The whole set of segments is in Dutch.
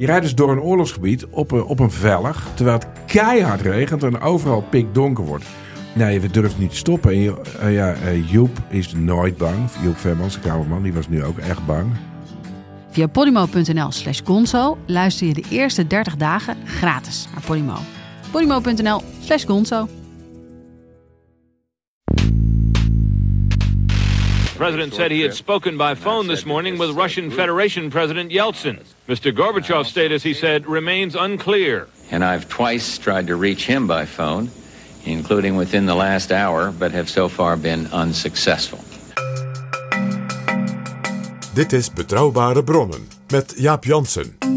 Je rijdt dus door een oorlogsgebied op een, op een vellig, terwijl het keihard regent en overal pikdonker wordt. Nee, we durven niet te stoppen. En je- eh, ja, eh, Joep is nooit bang. Joep Vermans, de kamerman, die was nu ook echt bang. Via podimo.nl slash gonzo luister je de eerste 30 dagen gratis naar Podimo. podimo.nl slash gonzo. The president said he had spoken by phone this morning with Russian Federation President Yeltsin. Mr. Gorbachev's status, he said, remains unclear. And I've twice tried to reach him by phone, including within the last hour, but have so far been unsuccessful. Dit is Betrouwbare Bronnen met Jaap Jansen.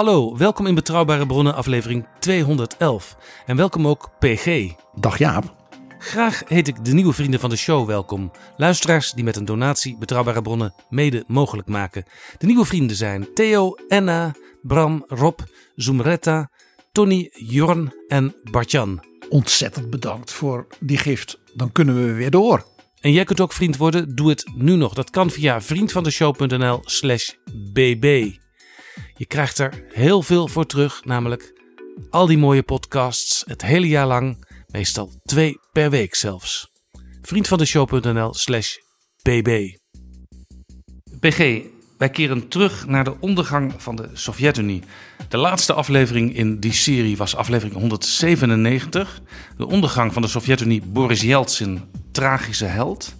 Hallo, welkom in Betrouwbare Bronnen aflevering 211. En welkom ook PG. Dag Jaap. Graag heet ik de nieuwe vrienden van de show welkom. Luisteraars die met een donatie Betrouwbare Bronnen mede mogelijk maken. De nieuwe vrienden zijn Theo, Enna, Bram, Rob, Zoomretta, Tony, Jorn en Bartjan. Ontzettend bedankt voor die gift. Dan kunnen we weer door. En jij kunt ook vriend worden, doe het nu nog. Dat kan via vriendvandeshow.nl slash bb. Je krijgt er heel veel voor terug, namelijk al die mooie podcasts, het hele jaar lang, meestal twee per week zelfs. Vriendvandeshow.nl slash bb. PG, wij keren terug naar de ondergang van de Sovjet-Unie. De laatste aflevering in die serie was aflevering 197. De ondergang van de Sovjet-Unie, Boris Yeltsin, tragische held.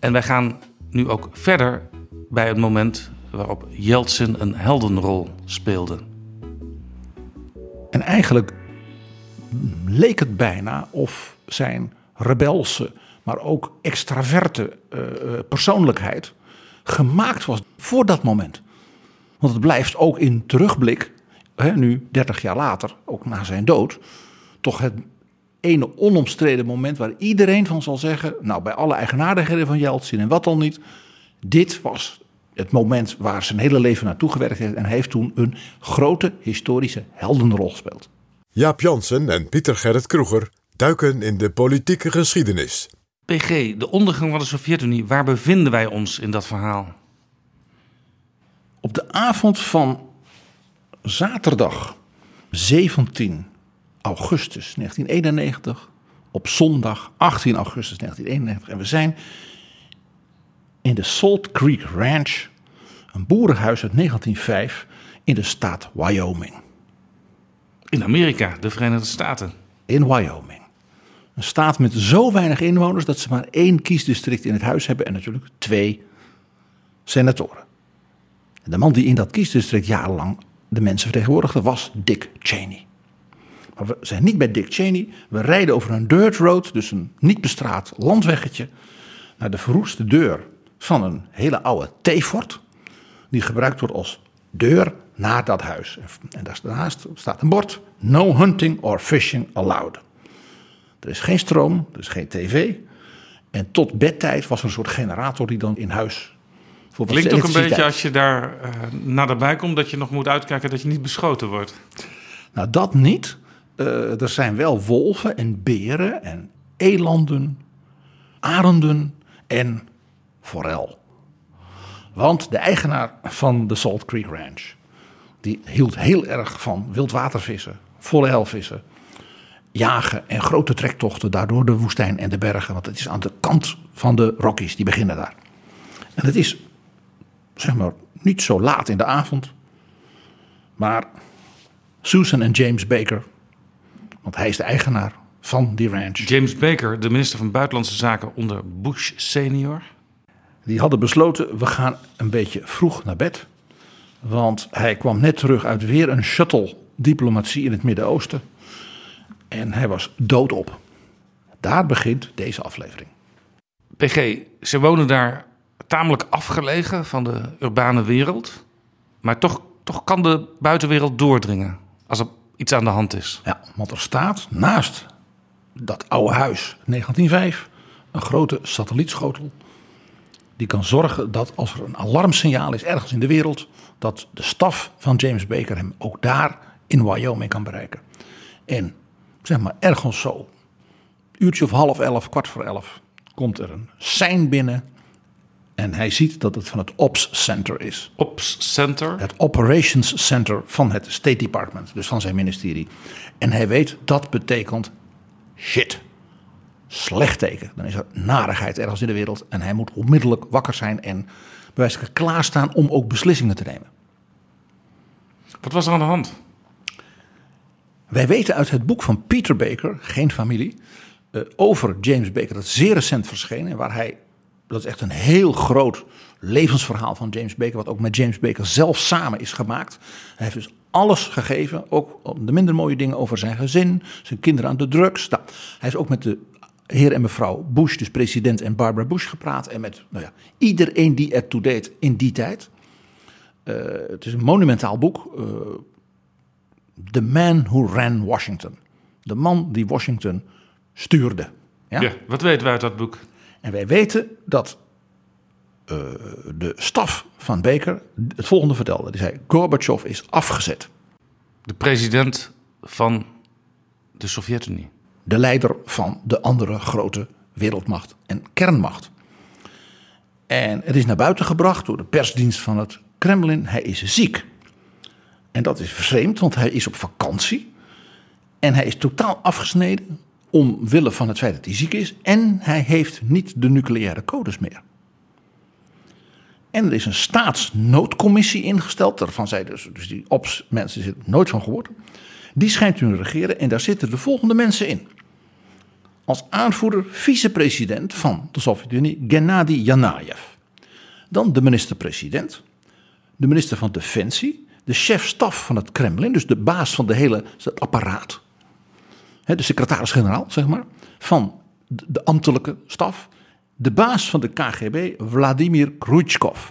En wij gaan nu ook verder bij het moment waarop Yeltsin een heldenrol speelde. En eigenlijk leek het bijna of zijn rebelse, maar ook extraverte eh, eh, persoonlijkheid gemaakt was voor dat moment. Want het blijft ook in terugblik, hè, nu 30 jaar later, ook na zijn dood, toch het ene onomstreden moment waar iedereen van zal zeggen, nou bij alle eigenaardigheden van Yeltsin en wat dan niet, dit was het moment waar zijn hele leven naartoe gewerkt heeft en hij heeft toen een grote historische heldenrol gespeeld. Jaap Jansen en Pieter Gerrit Kroeger duiken in de politieke geschiedenis. PG, de ondergang van de Sovjet-Unie, waar bevinden wij ons in dat verhaal? Op de avond van zaterdag 17 augustus 1991, op zondag 18 augustus 1991, en we zijn in de Salt Creek Ranch, een boerenhuis uit 1905 in de staat Wyoming. In Amerika, de Verenigde Staten. In Wyoming. Een staat met zo weinig inwoners dat ze maar één kiesdistrict in het huis hebben en natuurlijk twee senatoren. En de man die in dat kiesdistrict jarenlang de mensen vertegenwoordigde was Dick Cheney. Maar we zijn niet bij Dick Cheney. We rijden over een dirt road, dus een niet bestraat landweggetje, naar de verroeste deur van een hele oude theefort. Die gebruikt wordt als deur naar dat huis. En daarnaast staat een bord: No hunting or fishing allowed. Er is geen stroom, er is geen tv. En tot bedtijd was er een soort generator die dan in huis. voor Klinkt ook een beetje als je daar eh, naderbij komt dat je nog moet uitkijken dat je niet beschoten wordt. Nou, dat niet. Eh, er zijn wel wolven en beren en elanden, arenden en forel. Want de eigenaar van de Salt Creek Ranch, die hield heel erg van wildwatervissen, forelvissen, jagen en grote trektochten daardoor de woestijn en de bergen. Want het is aan de kant van de Rockies, die beginnen daar. En het is, zeg maar, niet zo laat in de avond. Maar Susan en James Baker, want hij is de eigenaar van die ranch. James Baker, de minister van Buitenlandse Zaken onder Bush senior. Die hadden besloten, we gaan een beetje vroeg naar bed. Want hij kwam net terug uit weer een shuttle diplomatie in het Midden-Oosten. En hij was doodop. Daar begint deze aflevering. PG, ze wonen daar tamelijk afgelegen van de urbane wereld. Maar toch, toch kan de buitenwereld doordringen als er iets aan de hand is. Ja, want er staat naast dat oude huis 1905 een grote satellietschotel. Die kan zorgen dat als er een alarmsignaal is ergens in de wereld, dat de staf van James Baker hem ook daar in Wyoming kan bereiken. En zeg maar ergens zo, uurtje of half elf, kwart voor elf, komt er een sein binnen. En hij ziet dat het van het Ops Center is. Ops Center? Het Operations Center van het State Department, dus van zijn ministerie. En hij weet dat betekent shit. Slecht teken. Dan is er narigheid ergens in de wereld. En hij moet onmiddellijk wakker zijn en bij wijze van klaarstaan om ook beslissingen te nemen. Wat was er aan de hand? Wij weten uit het boek van Peter Baker, Geen Familie, eh, over James Baker, dat zeer recent verschenen. Waar hij, dat is echt een heel groot levensverhaal van James Baker, wat ook met James Baker zelf samen is gemaakt. Hij heeft dus alles gegeven, ook de minder mooie dingen over zijn gezin, zijn kinderen aan de drugs. Nou, hij is ook met de heer en mevrouw Bush, dus president en Barbara Bush, gepraat. En met nou ja, iedereen die ertoe deed in die tijd. Uh, het is een monumentaal boek. Uh, The Man Who Ran Washington. De man die Washington stuurde. Ja? ja wat weten wij uit dat boek? En wij weten dat uh, de staf van Baker het volgende vertelde. Die zei, Gorbachev is afgezet. De president van de Sovjet-Unie. De leider van de andere grote wereldmacht en kernmacht. En het is naar buiten gebracht door de persdienst van het Kremlin. Hij is ziek. En dat is vreemd, want hij is op vakantie. En hij is totaal afgesneden omwille van het feit dat hij ziek is. En hij heeft niet de nucleaire codes meer. En er is een staatsnoodcommissie ingesteld. Daarvan zijn dus, dus die ops mensen zitten nooit van gehoord. Die schijnt te regeren en daar zitten de volgende mensen in. Als aanvoerder vicepresident van de Sovjet-Unie Gennady Yanayev. Dan de minister-president. De minister van Defensie. De chef-staf van het Kremlin. Dus de baas van de hele het apparaat. de secretaris-generaal, zeg maar. Van de ambtelijke staf de baas van de KGB, Vladimir Khrushchev.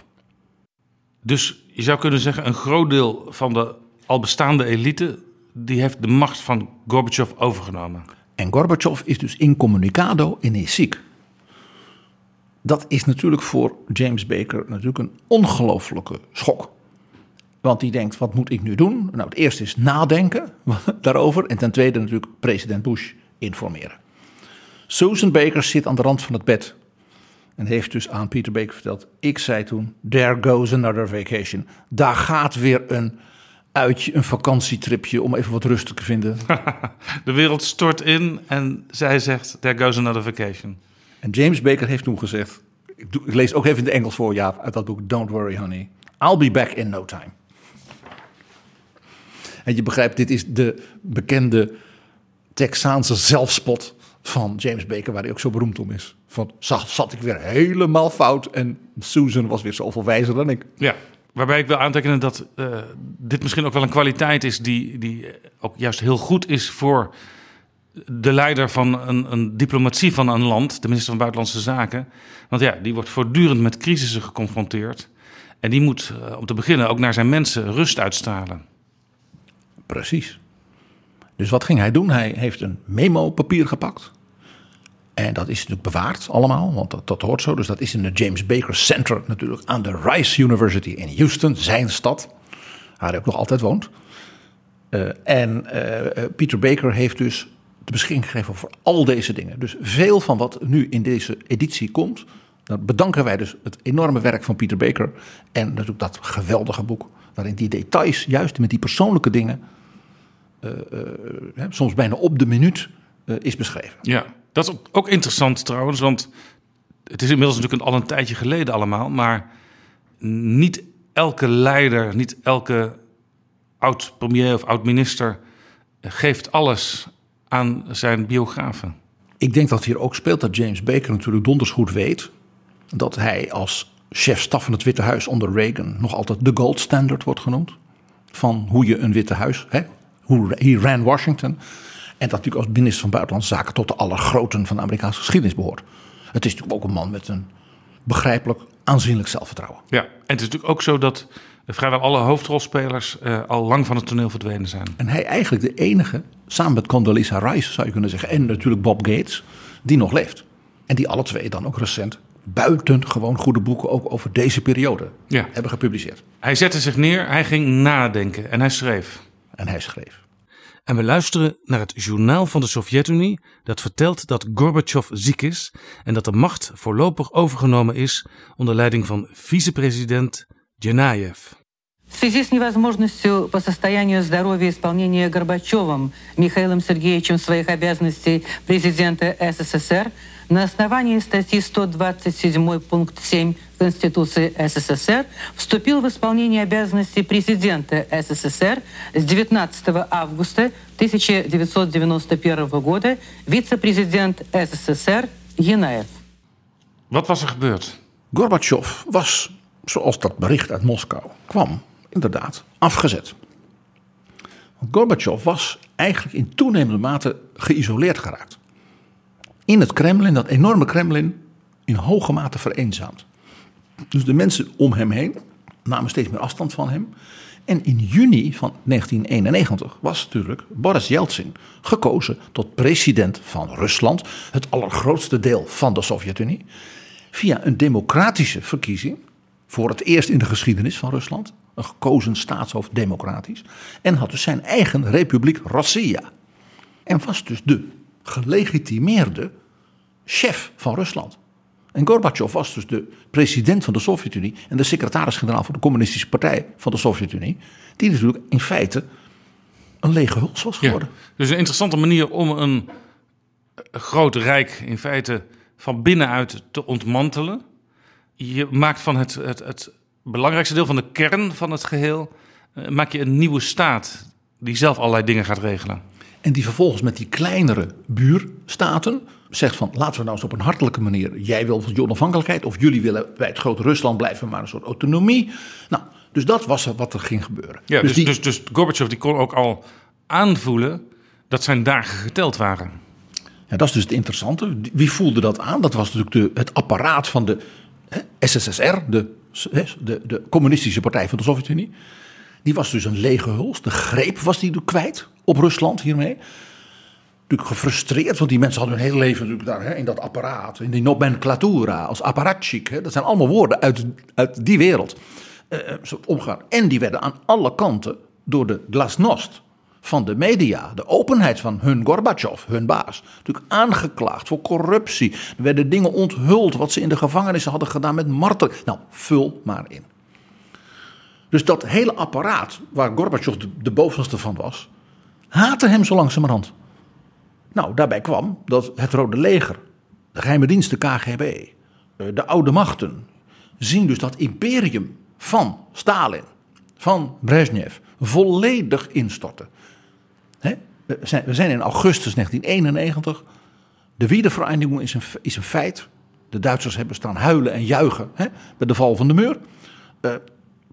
Dus je zou kunnen zeggen, een groot deel van de al bestaande elite, die heeft de macht van Gorbachev overgenomen. En Gorbachev is dus incommunicado en is ziek. Dat is natuurlijk voor James Baker natuurlijk een ongelofelijke schok. Want die denkt, wat moet ik nu doen? Nou, het eerste is nadenken daarover. En ten tweede natuurlijk president Bush informeren. Susan Baker zit aan de rand van het bed en heeft dus aan Peter Baker verteld. Ik zei toen, there goes another vacation. Daar gaat weer een uitje, een vakantietripje om even wat rustig te vinden. De wereld stort in en zij zegt, there goes another vacation. En James Baker heeft toen gezegd, ik, doe, ik lees ook even in het Engels voor, ja, uit dat boek, Don't worry honey, I'll be back in no time. En je begrijpt, dit is de bekende Texaanse zelfspot van James Baker, waar hij ook zo beroemd om is. Van, zat, zat ik weer helemaal fout en Susan was weer zoveel wijzer dan ik. Ja, waarbij ik wil aantekenen dat uh, dit misschien ook wel een kwaliteit is die, die ook juist heel goed is voor de leider van een, een, diplomatie van een land, de minister van Buitenlandse Zaken. Want ja, die wordt voortdurend met crisissen geconfronteerd. En die moet, uh, om te beginnen, ook naar zijn mensen rust uitstralen. Precies. Dus wat ging hij doen? Hij heeft een memo-papier gepakt. En dat is natuurlijk bewaard allemaal, want dat, hoort zo. Dus dat is in de James Baker Center natuurlijk aan de Rice University in Houston, zijn stad, waar hij ook nog altijd woont. Uh, en uh, Peter Baker heeft dus de beschikking gegeven voor al deze dingen. Dus veel van wat nu in deze editie komt, dan bedanken wij dus het enorme werk van Peter Baker. En natuurlijk dat geweldige boek, waarin die details, juist met die persoonlijke dingen, soms bijna op de minuut, is beschreven. Ja, dat is ook interessant trouwens, want het is inmiddels natuurlijk al een tijdje geleden allemaal, maar niet elke leider, niet elke oud-premier of oud-minister geeft alles aan zijn biografen. Ik denk dat hier ook speelt dat James Baker natuurlijk donders goed weet dat hij als chef-staf van het Witte Huis onder Reagan nog altijd de gold standard wordt genoemd. Van hoe je een Witte Huis, hè, hoe he ran Washington. En dat natuurlijk als minister van Buitenlandse Zaken tot de allergroten van de Amerikaanse geschiedenis behoort. Het is natuurlijk ook een man met een begrijpelijk aanzienlijk zelfvertrouwen. Ja, en het is natuurlijk ook zo dat vrijwel alle hoofdrolspelers uh, al lang van het toneel verdwenen zijn. En hij eigenlijk de enige, samen met Condoleezza Rice zou je kunnen zeggen, en natuurlijk Bob Gates, die nog leeft. En die alle twee dan ook recent buitengewoon goede boeken ook over deze periode ja. hebben gepubliceerd. Hij zette zich neer, hij ging nadenken en hij schreef. En hij schreef. En we luisteren naar het journaal van de Sovjet-Unie dat vertelt dat Gorbachev ziek is en dat de macht voorlopig overgenomen is onder leiding van vicepresident Genayev. В связи с невозможностью по состоянию здоровья исполнения Горбачевым Михаилом Сергеевичем своих обязанностей президента СССР на основании статьи 127 пункт 7 Конституции СССР вступил в исполнение обязанностей президента СССР с 19 августа 1991 года вице-президент СССР Янаев. Wat was er gebeurd? Gorbachev was, zoals dat bericht uit Moskou kwam, inderdaad afgezet. Want Gorbachev was eigenlijk in toenemende mate geïsoleerd geraakt. In het Kremlin, dat enorme Kremlin, in hoge mate vereenzaamd. Dus de mensen om hem heen namen steeds meer afstand van hem. En in juni van 1991 was natuurlijk Boris Yeltsin gekozen tot president van Rusland, het allergrootste deel van de Sovjet-Unie, via een democratische verkiezing, voor het eerst in de geschiedenis van Rusland, een gekozen staatshoofd democratisch, en had dus zijn eigen republiek Rossiya. En was dus de gelegitimeerde chef van Rusland. En Gorbachev was dus de president van de Sovjet-Unie en de secretaris-generaal van de Communistische Partij van de Sovjet-Unie, die natuurlijk in feite een lege huls was geworden. Ja, dus een interessante manier om een groot rijk in feite van binnenuit te ontmantelen. Je maakt van het, het, het belangrijkste deel van de kern van het geheel, uh, maak je een nieuwe staat die zelf allerlei dingen gaat regelen. En die vervolgens met die kleinere buurstaten zegt van laten we nou eens op een hartelijke manier. Jij wil je onafhankelijkheid of jullie willen bij het grote Rusland blijven, maar een soort autonomie. Nou, dus dat was wat er ging gebeuren. Ja, dus, dus, die, dus, dus Gorbachev die kon ook al aanvoelen dat zijn dagen geteld waren. Ja, dat is dus het interessante. Wie voelde dat aan? Dat was natuurlijk de, het apparaat van de hè, SSSR, de, de, de communistische partij van de Sovjet-Unie. Die was dus een lege huls. De greep was die kwijt op Rusland hiermee. Natuurlijk gefrustreerd, want die mensen hadden hun hele leven natuurlijk daar hè, in dat apparaat, in die nomenclatura, als apparatchik. Dat zijn allemaal woorden uit, uit die wereld. Uh, omgaan. En die werden aan alle kanten door de glasnost van de media, de openheid van hun Gorbachev, hun baas, natuurlijk aangeklaagd voor corruptie. Er werden dingen onthuld wat ze in de gevangenissen hadden gedaan met marteling. Nou, vul maar in. Dus dat hele apparaat waar Gorbachev de, bovenste van was, haatte hem zo langzamerhand. Nou, daarbij kwam dat het Rode Leger, de geheime dienst, de KGB, de oude machten, zien dus dat imperium van Stalin, van Brezhnev, volledig instorten. We zijn in augustus 1991. De wedervereniging is een, is een feit. De Duitsers hebben staan huilen en juichen hè, bij de val van de muur.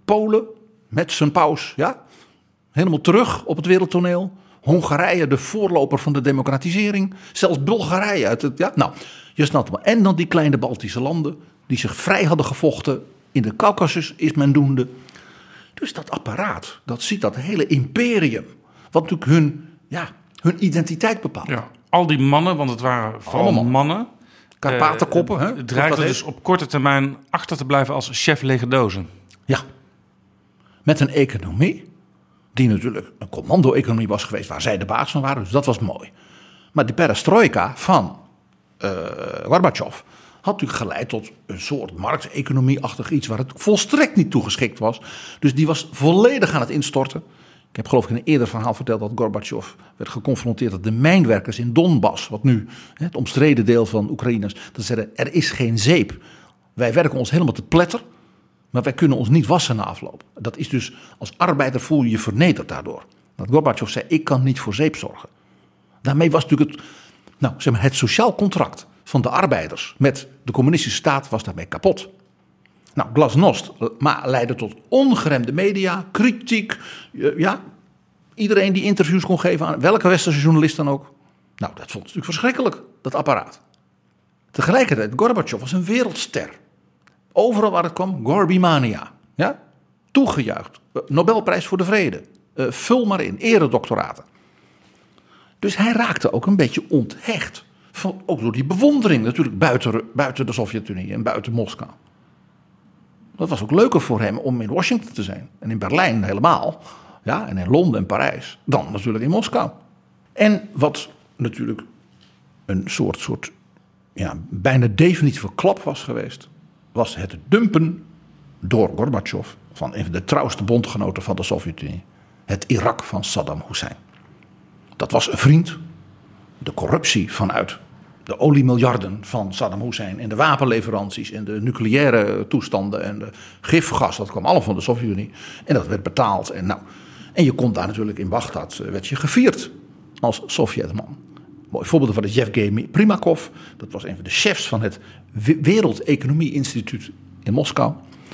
Polen met zijn paus, ja, helemaal terug op het wereldtoneel. Hongarije, de voorloper van de democratisering. Zelfs Bulgarije. Uit het, ja, nou, je snapt maar. En dan die kleine Baltische landen die zich vrij hadden gevochten. In de Caucasus is men doende. Dus dat apparaat, dat ziet dat hele imperium. Wat natuurlijk hun, ja, hun identiteit bepaalt. Ja, al die mannen, want het waren vooral mannen. mannen. Karpatenkoppen. Hè? dreigden dus op korte termijn achter te blijven als chef legerdozen. Ja. Met een economie die natuurlijk een commando-economie was geweest waar zij de baas van waren. Dus dat was mooi. Maar die perestroika van uh, Gorbachev had natuurlijk geleid tot een soort markteconomie-achtig iets waar het volstrekt niet toegeschikt was. Dus die was volledig aan het instorten. Ik heb geloof ik in een eerder verhaal verteld dat Gorbachev werd geconfronteerd dat de mijnwerkers in Donbass, wat nu het omstreden deel van Oekraïne is, dat zeiden er is geen zeep. Wij werken ons helemaal te pletter. Maar wij kunnen ons niet wassen na afloop. Dat is dus, als arbeider voel je je vernederd daardoor. Dat Gorbachev zei, ik kan niet voor zeep zorgen. Daarmee was natuurlijk het, nou, zeg maar, het sociaal contract van de arbeiders met de communistische staat was daarmee kapot. Nou, glasnost maar leidde tot ongeremde media, kritiek. eh, Ja, iedereen die interviews kon geven aan welke westerse journalist dan ook. Nou, dat vond natuurlijk verschrikkelijk, dat apparaat. Tegelijkertijd, Gorbachev was een wereldster. Overal waar het kwam, Gorbimania. Ja? Toegejuicht. Nobelprijs voor de vrede. Eh, vul maar in, eredoctoraten. Dus hij raakte ook een beetje onthecht. Van, ook door die bewondering natuurlijk buiten, buiten de Sovjet-Unie en buiten Moskou. Dat was ook leuker voor hem om in Washington te zijn. En in Berlijn helemaal. Ja, en in Londen en Parijs. Dan natuurlijk in Moskou. En wat natuurlijk een soort, soort ja, bijna definitieve klap was geweest. Was het dumpen door Gorbachev van een van de trouwste bondgenoten van de Sovjet-Unie. Het Irak van Saddam Hussein. Dat was een vriend. De corruptie vanuit de oliemiljarden van Saddam Hussein en de wapenleveranties en de nucleaire toestanden en de gifgas, dat kwam allemaal van de Sovjet-Unie. En dat werd betaald. En, nou, en je kon daar natuurlijk in Bagdad, eh, werd je gevierd als Sovjetman. Mooi voorbeeld van de Yevgeny Primakov. Dat was een van de chefs van het We- Wereldeconomie Instituut in Moskou.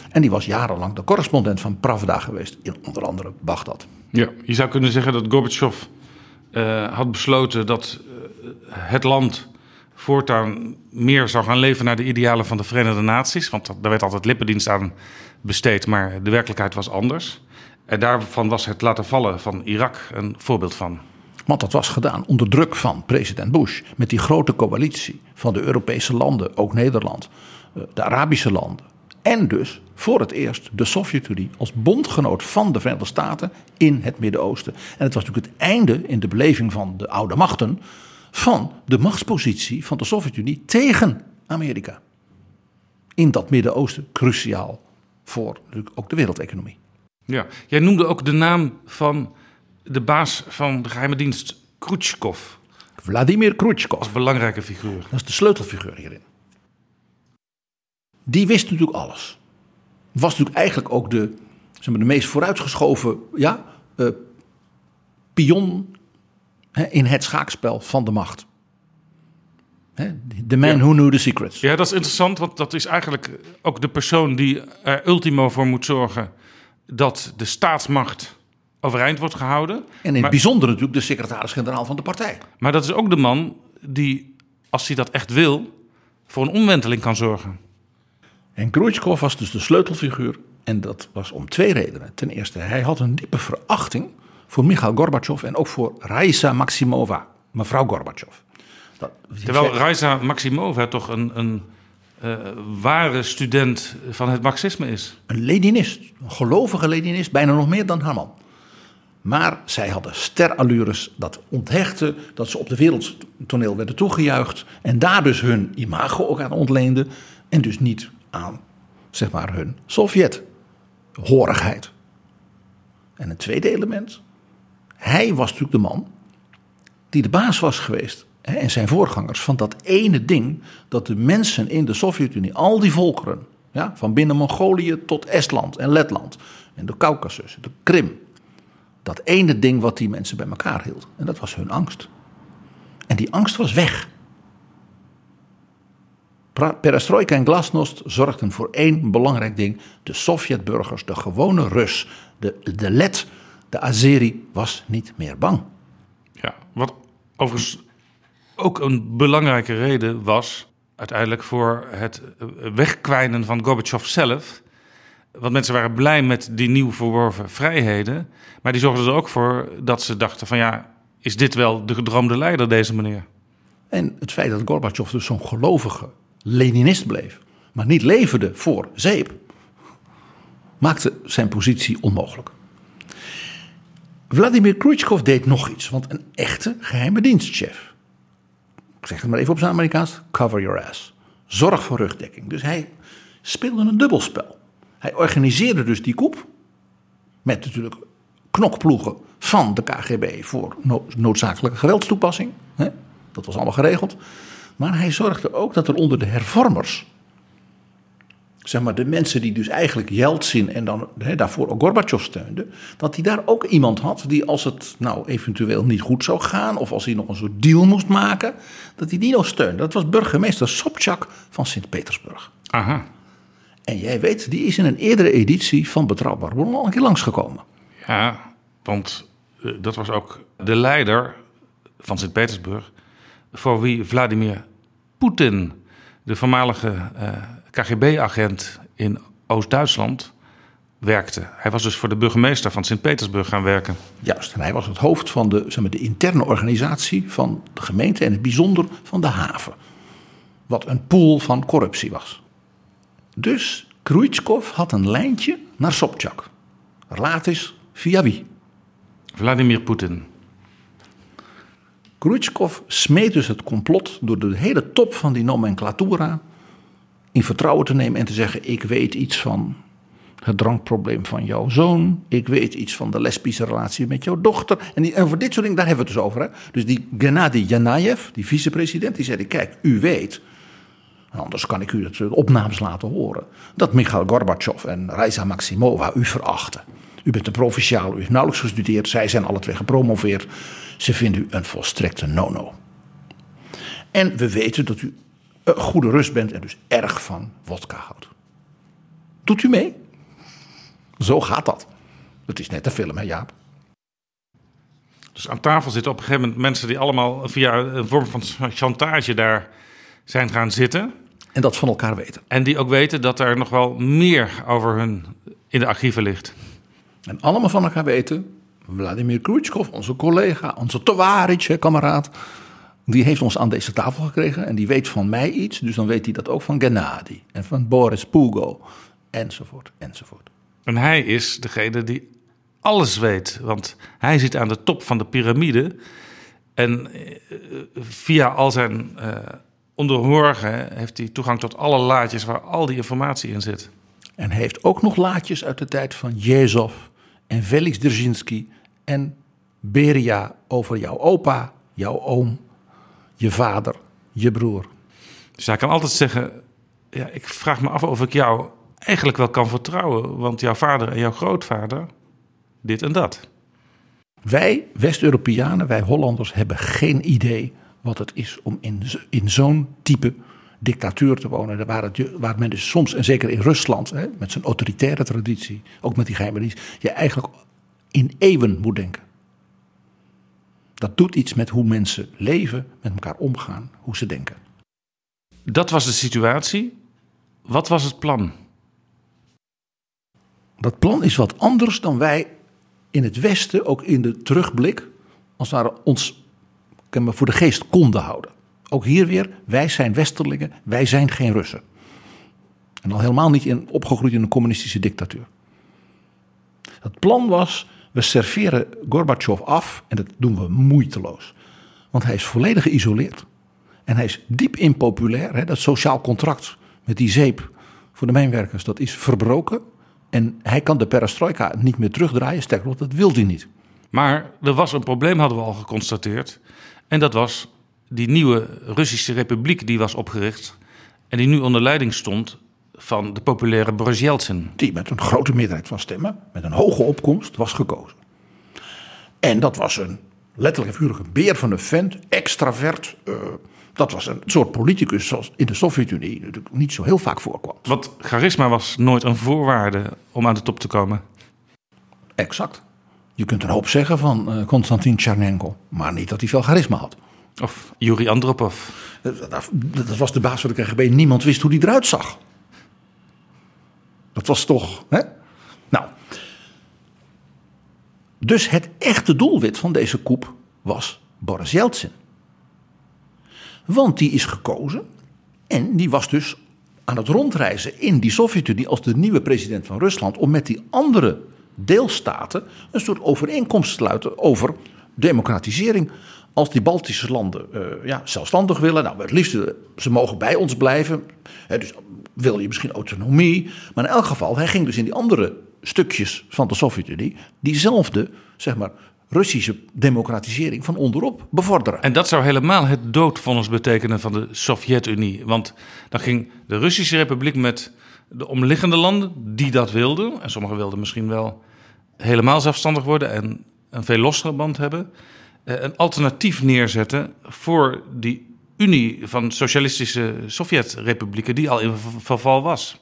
En die was jarenlang de correspondent van Pravda geweest in onder andere Bagdad. Ja, je zou kunnen zeggen dat Gorbachev eh, had besloten dat eh, het land voortaan meer zou gaan leven naar de idealen van de Verenigde Naties. Want daar werd altijd lippendienst aan besteed, maar de werkelijkheid was anders. En daarvan was het laten vallen van Irak een voorbeeld van. Want dat was gedaan onder druk van president Bush. Met die grote coalitie van de Europese landen, ook Nederland, eh, de Arabische landen. En dus voor het eerst de Sovjet-Unie als bondgenoot van de Verenigde Staten in het Midden-Oosten. En het was natuurlijk het einde in de beleving van de oude machten van de machtspositie van de Sovjet-Unie tegen Amerika. In dat Midden-Oosten cruciaal voor ook de wereldeconomie. Ja, jij noemde ook de naam van de baas van de geheime dienst, Khrushchev. Vladimir Khrushchev. Als belangrijke figuur. Dat is de sleutelfiguur hierin. Die wist natuurlijk alles. Was natuurlijk eigenlijk ook de, zeg maar, de meest vooruitgeschoven ja, eh, pion hè, in het schaakspel van de macht. The man Ja. who knew the secrets. Ja, dat is interessant, want dat is eigenlijk ook de persoon die er ultimo voor moet zorgen dat de staatsmacht overeind wordt gehouden. En in het maar, bijzonder natuurlijk de secretaris-generaal van de partij. maar dat is ook de man die, als hij dat echt wil, voor een omwenteling kan zorgen. En Khrushchev was dus de sleutelfiguur. En dat was om twee redenen. Ten eerste, hij had een diepe verachting voor Mikhail Gorbachev en ook voor Raisa Maximova, mevrouw Gorbachev. Dat, Terwijl Raisa Maximova toch een, een eh, ware student van het marxisme is. Een Leninist, een gelovige Leninist, bijna nog meer dan haar man. Maar zij hadden sterallures dat onthechten, dat ze op de wereldtoneel werden toegejuicht. En daar dus hun imago ook aan ontleenden. En dus niet aan, zeg maar, hun Sovjet-horigheid. En een tweede element. Hij was natuurlijk de man die de baas was geweest. Hè, en zijn voorgangers van dat ene ding dat de mensen in de Sovjet-Unie, al die volkeren, ja, van binnen Mongolië tot Estland en Letland en de Caucasus, de Krim, dat ene ding wat die mensen bij elkaar hield. En dat was hun angst. En die angst was weg. Perestroika en glasnost zorgden voor één belangrijk ding. De Sovjetburgers, de gewone Rus, de, de Let, de Azeri was niet meer bang. Ja, wat overigens ook een belangrijke reden was uiteindelijk voor het eh, wegkwijnen van Gorbachev zelf. Want mensen waren blij met die nieuw verworven vrijheden. Maar die zorgden er ook voor dat ze dachten van ja, is dit wel de gedroomde leider, deze meneer? En het feit dat Gorbachev dus zo'n gelovige Leninist bleef, maar niet leverde voor zeep, maakte zijn positie onmogelijk. Vladimir Khrushchev deed nog iets, want een echte geheime dienstchef. Ik zeg het maar even op zijn Amerikaans: cover your ass. Zorg voor rugdekking. Dus hij speelde een dubbelspel. Hij organiseerde dus die coup. Met natuurlijk knokploegen van de KGB voor no- noodzakelijke geweldstoepassing. Dat was allemaal geregeld. Maar hij zorgde ook dat er onder de hervormers zeg maar, de mensen die dus eigenlijk Yeltsin en dan daarvoor ook Gorbachev steunden, dat hij daar ook iemand had die als het nou eventueel niet goed zou gaan of als hij nog een soort deal moest maken, dat hij die nog steunde. Dat was burgemeester Sobchak van Sint-Petersburg. Aha. En jij weet, die is in een eerdere editie van Betrouwbaar Bron al een keer langsgekomen. Ja, want eh, dat was ook de leider van Sint-Petersburg, voor wie Vladimir Poetin, de voormalige eh, KGB-agent in Oost-Duitsland, werkte. Hij was dus voor de burgemeester van Sint-Petersburg gaan werken. Juist, en hij was het hoofd van de, zeg maar, de interne organisatie van de gemeente en het bijzonder van de haven. Wat een pool van corruptie was. Dus Khrushchev had een lijntje naar Sobchak. Eens via wie? Vladimir Poetin. Khrushchev smeet dus het complot door de hele top van die nomenclatura in vertrouwen te nemen en te zeggen: Ik weet iets van het drankprobleem van jouw zoon. Ik weet iets van de lesbische relatie met jouw dochter. En, die, en voor dit soort dingen, daar hebben we het dus over. Hè? Dus die Gennady Janayev, die vicepresident, die zei: Kijk, u weet. Anders kan ik u het de opnames laten horen. Dat Mikhail Gorbachev en Reisa Maximova u verachten. U bent een provinciaal, u heeft nauwelijks gestudeerd. Zij zijn alle twee gepromoveerd. Ze vinden u een volstrekte no-no. En we weten dat u een goede rust bent en dus erg van wodka houdt. Doet u mee? Zo gaat dat. Het is net een film, hè Jaap? Dus aan tafel zitten op een gegeven moment mensen die allemaal via een vorm van chantage daar zijn gaan zitten. En dat van elkaar weten. En die ook weten dat er nog wel meer over hun in de archieven ligt. En allemaal van elkaar weten. Vladimir Khrushchev, onze collega, onze tovarich, hè, kameraad. Die heeft ons aan deze tafel gekregen en die weet van mij iets. Dus dan weet hij dat ook van Gennady en van Boris Pugo. Enzovoort, enzovoort. En hij is degene die alles weet. Want hij zit aan de top van de piramide. En eh, via al zijn uh, onderhorigen heeft hij toegang tot alle laadjes waar al die informatie in zit. En hij heeft ook nog laadjes uit de tijd van Jezov en Felix Dzerzhinsky en Beria over jouw opa, jouw oom, je vader, je broer. Dus hij kan altijd zeggen: ja, Ik vraag me af of ik jou eigenlijk wel kan vertrouwen, want jouw vader en jouw grootvader, dit en dat. Wij West-Europeanen, wij Hollanders, hebben geen idee wat het is om in, in zo'n type dictatuur te wonen. Waar, het, waar men dus soms, en zeker in Rusland, hè, met zijn autoritaire traditie, ook met die geheime dienst, je eigenlijk in eeuwen moet denken. Dat doet iets met hoe mensen leven, met elkaar omgaan, hoe ze denken. Dat was de situatie. Wat was het plan? Dat plan is wat anders dan wij in het Westen, ook in de terugblik, als het ware ons voor de geest konden houden. Ook hier weer, wij zijn Westerlingen, wij zijn geen Russen. En al helemaal niet in, opgegroeid in een communistische dictatuur. Het plan was, we serveren Gorbachev af en dat doen we moeiteloos. Want hij is volledig geïsoleerd. En hij is diep impopulair. Hè? Dat sociaal contract met die zeep voor de mijnwerkers, dat is verbroken. En hij kan de perestroika niet meer terugdraaien. Sterker nog, dat wil hij niet. Maar er was een probleem, hadden we al geconstateerd. En dat was die nieuwe Russische republiek die was opgericht. En die nu onder leiding stond van de populaire Boris Yeltsin. Die met een grote meerderheid van stemmen, met een hoge opkomst, was gekozen. En dat was een letterlijk en beer van een vent, extravert. Uh, dat was een soort politicus zoals in de Sovjet-Unie natuurlijk niet zo heel vaak voorkwam. Want charisma was nooit een voorwaarde om aan de top te komen. Exact. Je kunt een hoop zeggen van uh, Konstantin Tchernenko, maar niet dat hij veel charisma had. Of Yuri Andropov. Dat, was de baas van de KGB. Niemand wist hoe die eruit zag. Dat was toch. Hè? Nou. Dus het echte doelwit van deze koep was Boris Yeltsin. Want die is gekozen en die was dus aan het rondreizen in die Sovjet-Unie als de nieuwe president van Rusland om met die andere deelstaten een soort overeenkomst te sluiten over democratisering. Als die Baltische landen uh, ja, zelfstandig willen, nou het liefst ze mogen bij ons blijven. Hè, dus wil je misschien autonomie. Maar in elk geval, hij ging dus in die andere stukjes van de Sovjet-Unie diezelfde, zeg maar, Russische democratisering van onderop bevorderen. En dat zou helemaal het doodvonnis betekenen van de Sovjet-Unie. Want dan ging de Russische Republiek met de omliggende landen die dat wilden, en sommigen wilden misschien wel helemaal zelfstandig worden en een veel lossere band hebben, eh, een alternatief neerzetten voor die Unie van Socialistische Sovjet-republieken die al in verval was.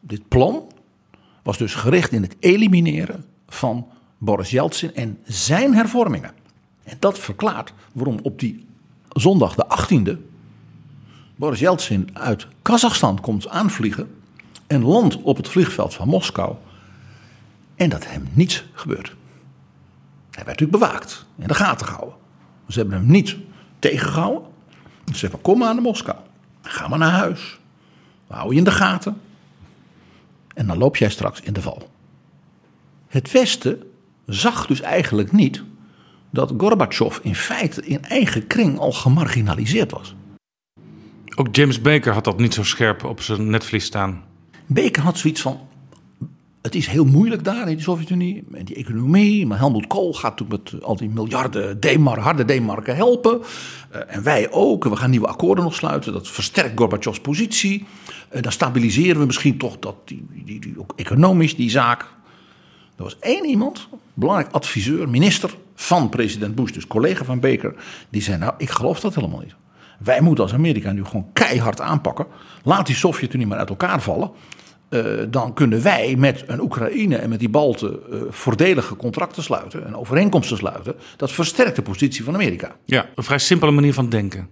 Dit plan was dus gericht in het elimineren van Boris Yeltsin en zijn hervormingen. En dat verklaart waarom op die zondag de 18e Boris Yeltsin uit Kazachstan komt aanvliegen en landt op het vliegveld van Moskou. En dat hem niets gebeurt. Hij werd natuurlijk bewaakt, in de gaten gehouden. Ze hebben hem niet tegengehouden. Ze zeggen: Kom maar naar Moskou. Ga maar naar huis. We houden je in de gaten. En dan loop jij straks in de val. Het Westen zag dus eigenlijk niet dat Gorbachev in feite in eigen kring al gemarginaliseerd was. Ook James Baker had dat niet zo scherp op zijn netvlies staan. Baker had zoiets van: het is heel moeilijk daar in de Sovjet-Unie, die economie. Maar Helmut Kool gaat toen met al die miljarden harde D-marken helpen. Uh, en wij ook. We gaan nieuwe akkoorden nog sluiten. Dat versterkt Gorbachevs positie. Uh, dan stabiliseren we misschien toch dat die, die, die, ook economisch die zaak. Er was één iemand, belangrijk adviseur, minister van president Bush, dus collega van Baker, die zei: Nou, ik geloof dat helemaal niet. Wij moeten als Amerika nu gewoon keihard aanpakken. Laat die Sovjet-Unie maar uit elkaar vallen. Uh, dan kunnen wij met een Oekraïne en met die Balten uh, voordelige contracten sluiten en overeenkomsten sluiten. Dat versterkt de positie van Amerika. Ja, een vrij simpele manier van denken.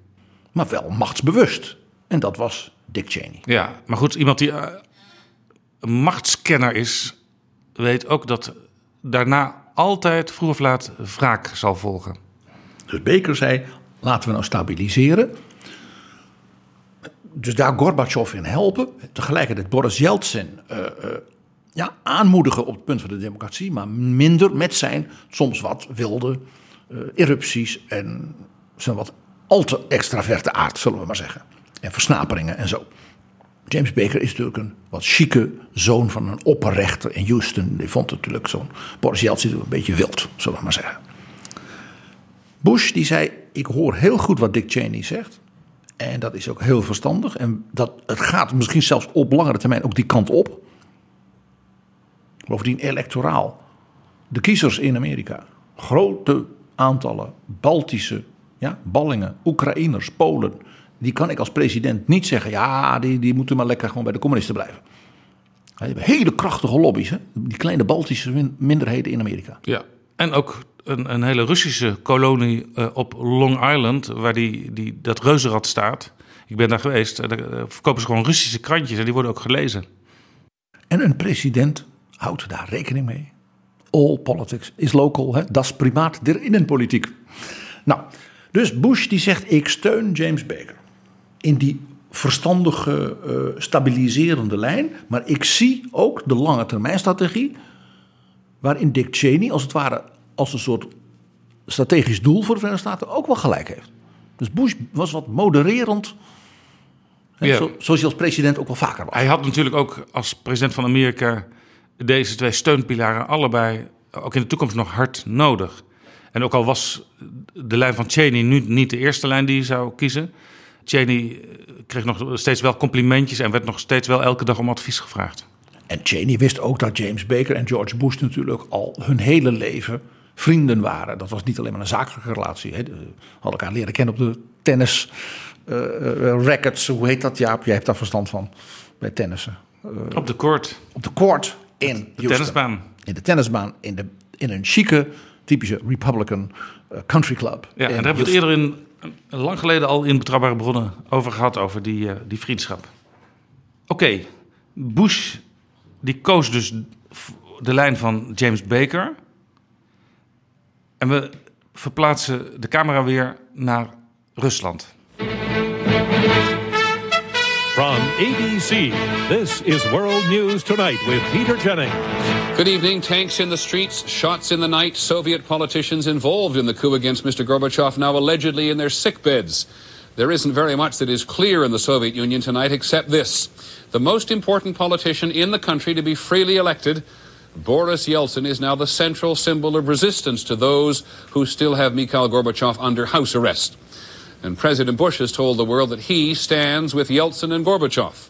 Maar wel machtsbewust. En dat was Dick Cheney. Ja, maar goed, iemand die uh, een machtskenner is, weet ook dat daarna altijd vroeg of laat wraak zal volgen. Dus Baker zei: laten we nou stabiliseren dus daar Gorbachev in helpen. Tegelijkertijd Boris Yeltsin uh, uh, ja, aanmoedigen op het punt van de democratie. Maar minder met zijn soms wat wilde uh, erupties en zijn wat al te extraverte aard, zullen we maar zeggen. En versnaperingen en zo. James Baker is natuurlijk een wat chique zoon van een opperrechter in Houston. Die vond natuurlijk zo'n Boris Yeltsin een beetje wild, zullen we maar zeggen. Bush die zei, ik hoor heel goed wat Dick Cheney zegt. En dat is ook heel verstandig. En dat, het gaat misschien zelfs op langere termijn ook die kant op. Bovendien electoraal. De kiezers in Amerika. Grote aantallen Baltische ja, ballingen, Oekraïners, Polen. Die kan ik als president niet zeggen. Ja, die, die moeten maar lekker gewoon bij de communisten blijven. Hebben hele krachtige lobby's. Hè? Die kleine Baltische minderheden in Amerika. Ja, en ook een, een hele Russische kolonie uh, op Long Island, waar die, die, dat reuzenrad staat. Ik ben daar geweest. Daar verkopen ze gewoon Russische krantjes en die worden ook gelezen. En een president houdt daar rekening mee. All politics is local. Dat is primaat der innenpolitiek. Nou, dus Bush die zegt: Ik steun James Baker in die verstandige, stabiliserende lijn. Maar ik zie ook de lange termijn strategie. Waarin Dick Cheney als het ware als een soort strategisch doel voor de Verenigde Staten ook wel gelijk heeft. Dus Bush was wat modererend. Ja. Zo, zoals hij als president ook wel vaker was. Hij had natuurlijk ook als president van Amerika deze twee steunpilaren allebei ook in de toekomst nog hard nodig. En ook al was de lijn van Cheney nu niet de eerste lijn die hij zou kiezen. Cheney kreeg nog steeds wel complimentjes en werd nog steeds wel elke dag om advies gevraagd. En Cheney wist ook dat James Baker en George Bush natuurlijk al hun hele leven vrienden waren. Dat was niet alleen maar een zakelijke relatie. Hè. Hadden elkaar leren kennen op de tennis uh, rackets. Hoe heet dat, Jaap? Jij hebt daar verstand van bij tennissen. Uh, op de court. Op de court in de Houston. tennisbaan. In de tennisbaan. In, de, in een chique, typische Republican country club. Ja, en daar hebben we het eerder in, lang geleden al in Betrouwbare Bronnen over gehad. Over die, die vriendschap. Oké, okay. Bush die koos dus de lijn van James Baker. En we verplaatsen de camera weer naar Rusland. From ABC, this is World News Tonight with Peter Jennings. Good evening. Tanks in the streets, shots in the night. Soviet politicians involved in the coup against Mr. Gorbachev now allegedly in their sick beds. There isn't very much that is clear in the Soviet Union tonight except this. The most important politician in the country to be freely elected Boris Yeltsin is now the central symbol of resistance to those who still have Mikhail Gorbachev under house arrest. And President Bush has told the world that he stands with Yeltsin and Gorbachev.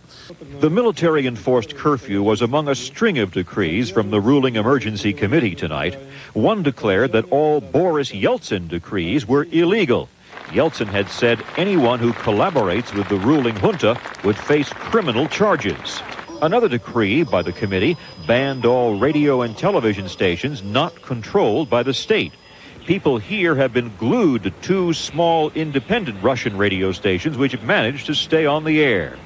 The military enforced curfew was among a string of decrees from the ruling emergency committee tonight. One declared that all Boris Yeltsin decrees were illegal. Yeltsin had said anyone who collaborates with the ruling junta would face criminal charges. Another decree by the committee banned all radio and television stations not controlled by the state. People here have been glued to two small independent Russian radio stations which have managed to stay on the air.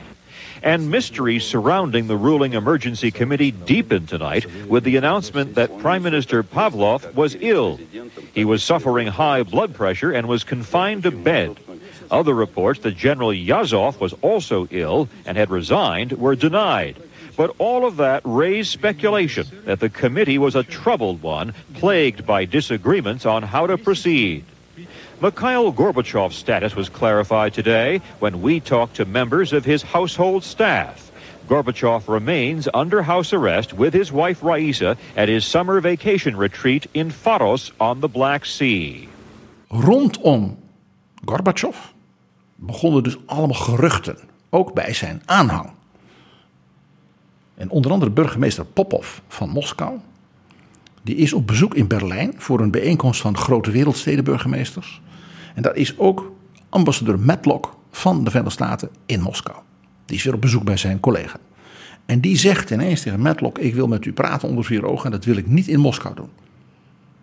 And mysteries surrounding the ruling emergency committee deepened tonight with the announcement that Prime Minister Pavlov was ill. He was suffering high blood pressure and was confined to bed. Other reports that General Yazov was also ill and had resigned were denied. But all of that raised speculation that the committee was a troubled one, plagued by disagreements on how to proceed. Mikhail Gorbachev's status was clarified today when we talked to members of his household staff. Gorbachev remains under house arrest with his wife Raisa at his summer vacation retreat in Faros on the Black Sea. Rondom Gorbachev begonnen dus allemaal geruchten, ook bij zijn aanhang. En onder andere burgemeester Popov van Moskou, die is op bezoek in Berlijn voor een bijeenkomst van grote wereldstedenburgemeesters. En daar is ook ambassadeur Matlock van de Verenigde Staten in Moskou. Die is weer op bezoek bij zijn collega. En die zegt ineens tegen Matlock: Ik wil met u praten onder vier ogen en dat wil ik niet in Moskou doen.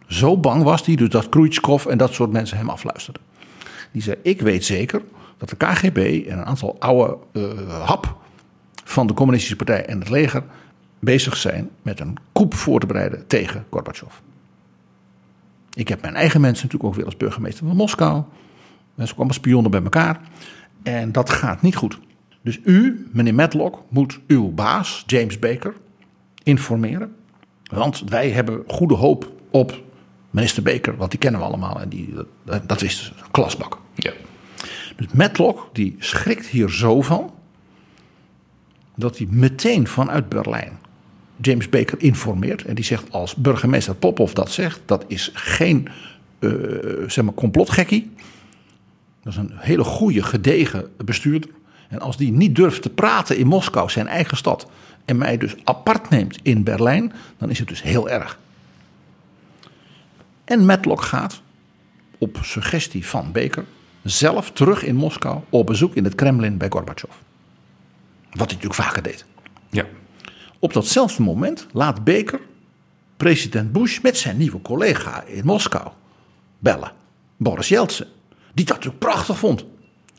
Zo bang was hij dus dat Khrushchev en dat soort mensen hem afluisterden. Die zei: Ik weet zeker dat de KGB en een aantal oude uh, hap van de Communistische Partij en het leger bezig zijn met een coup voor te bereiden tegen Gorbachev. Ik heb mijn eigen mensen natuurlijk ook weer als burgemeester van Moskou. En ze kwamen spionnen bij elkaar. En dat gaat niet goed. Dus u, meneer Matlock, moet uw baas, James Baker, informeren. Want wij hebben goede hoop op minister Baker, want die kennen we allemaal. En die, dat, dat is een klasbak. Ja. Dus Matlock, die schrikt hier zo van. Dat hij meteen vanuit Berlijn James Baker informeert. En die zegt als burgemeester Popov dat zegt, dat is geen uh, zeg maar complotgekkie. Dat is een hele goede, gedegen bestuurder. En als die niet durft te praten in Moskou, zijn eigen stad, en mij dus apart neemt in Berlijn, dan is het dus heel erg. En Matlock gaat, op suggestie van Baker, zelf terug in Moskou op bezoek in het Kremlin bij Gorbachev. Wat hij natuurlijk vaker deed. Ja. Op datzelfde moment laat Baker president Bush met zijn nieuwe collega in Moskou bellen. Boris Yeltsin. Die dat natuurlijk prachtig vond.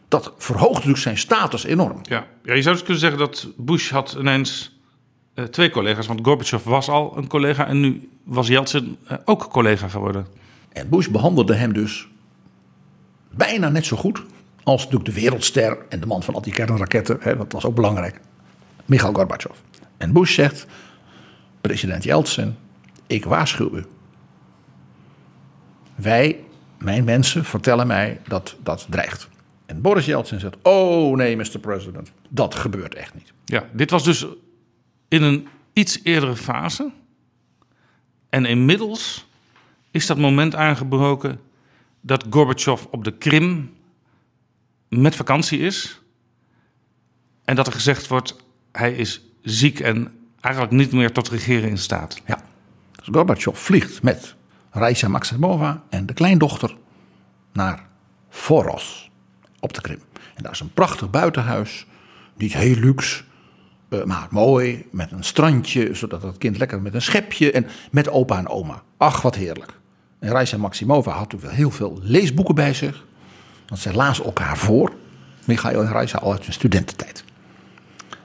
Dat verhoogt natuurlijk zijn status enorm. Ja, ja je zou dus kunnen zeggen dat Bush had ineens uh, twee collega's. Want Gorbachev was al een collega en nu was Yeltsin uh, ook collega geworden. En Bush behandelde hem dus bijna net zo goed als natuurlijk de wereldster en de man van anti-kernraketten. Dat was ook belangrijk. Mikhail Gorbachev. En Bush zegt, president Yeltsin, ik waarschuw u. Wij, mijn mensen, vertellen mij dat dat dreigt. En Boris Yeltsin zegt, oh nee, Mr. President, dat gebeurt echt niet. Ja, dit was dus in een iets eerdere fase. En inmiddels is dat moment aangebroken dat Gorbachev op de Krim met vakantie is. En dat er gezegd wordt, hij is ziek en eigenlijk niet meer tot regeren in staat. Ja, dus Gorbachev vliegt met Raisa Maximova en de kleindochter naar Foros op de Krim. En daar is een prachtig buitenhuis, niet heel luxe, uh, maar mooi, met een strandje, zodat het kind lekker met een schepje en met opa en oma. Ach, wat heerlijk. En Raisa Maximova had natuurlijk heel veel leesboeken bij zich, want zij lazen elkaar voor. Michael en Raisa al uit hun studententijd.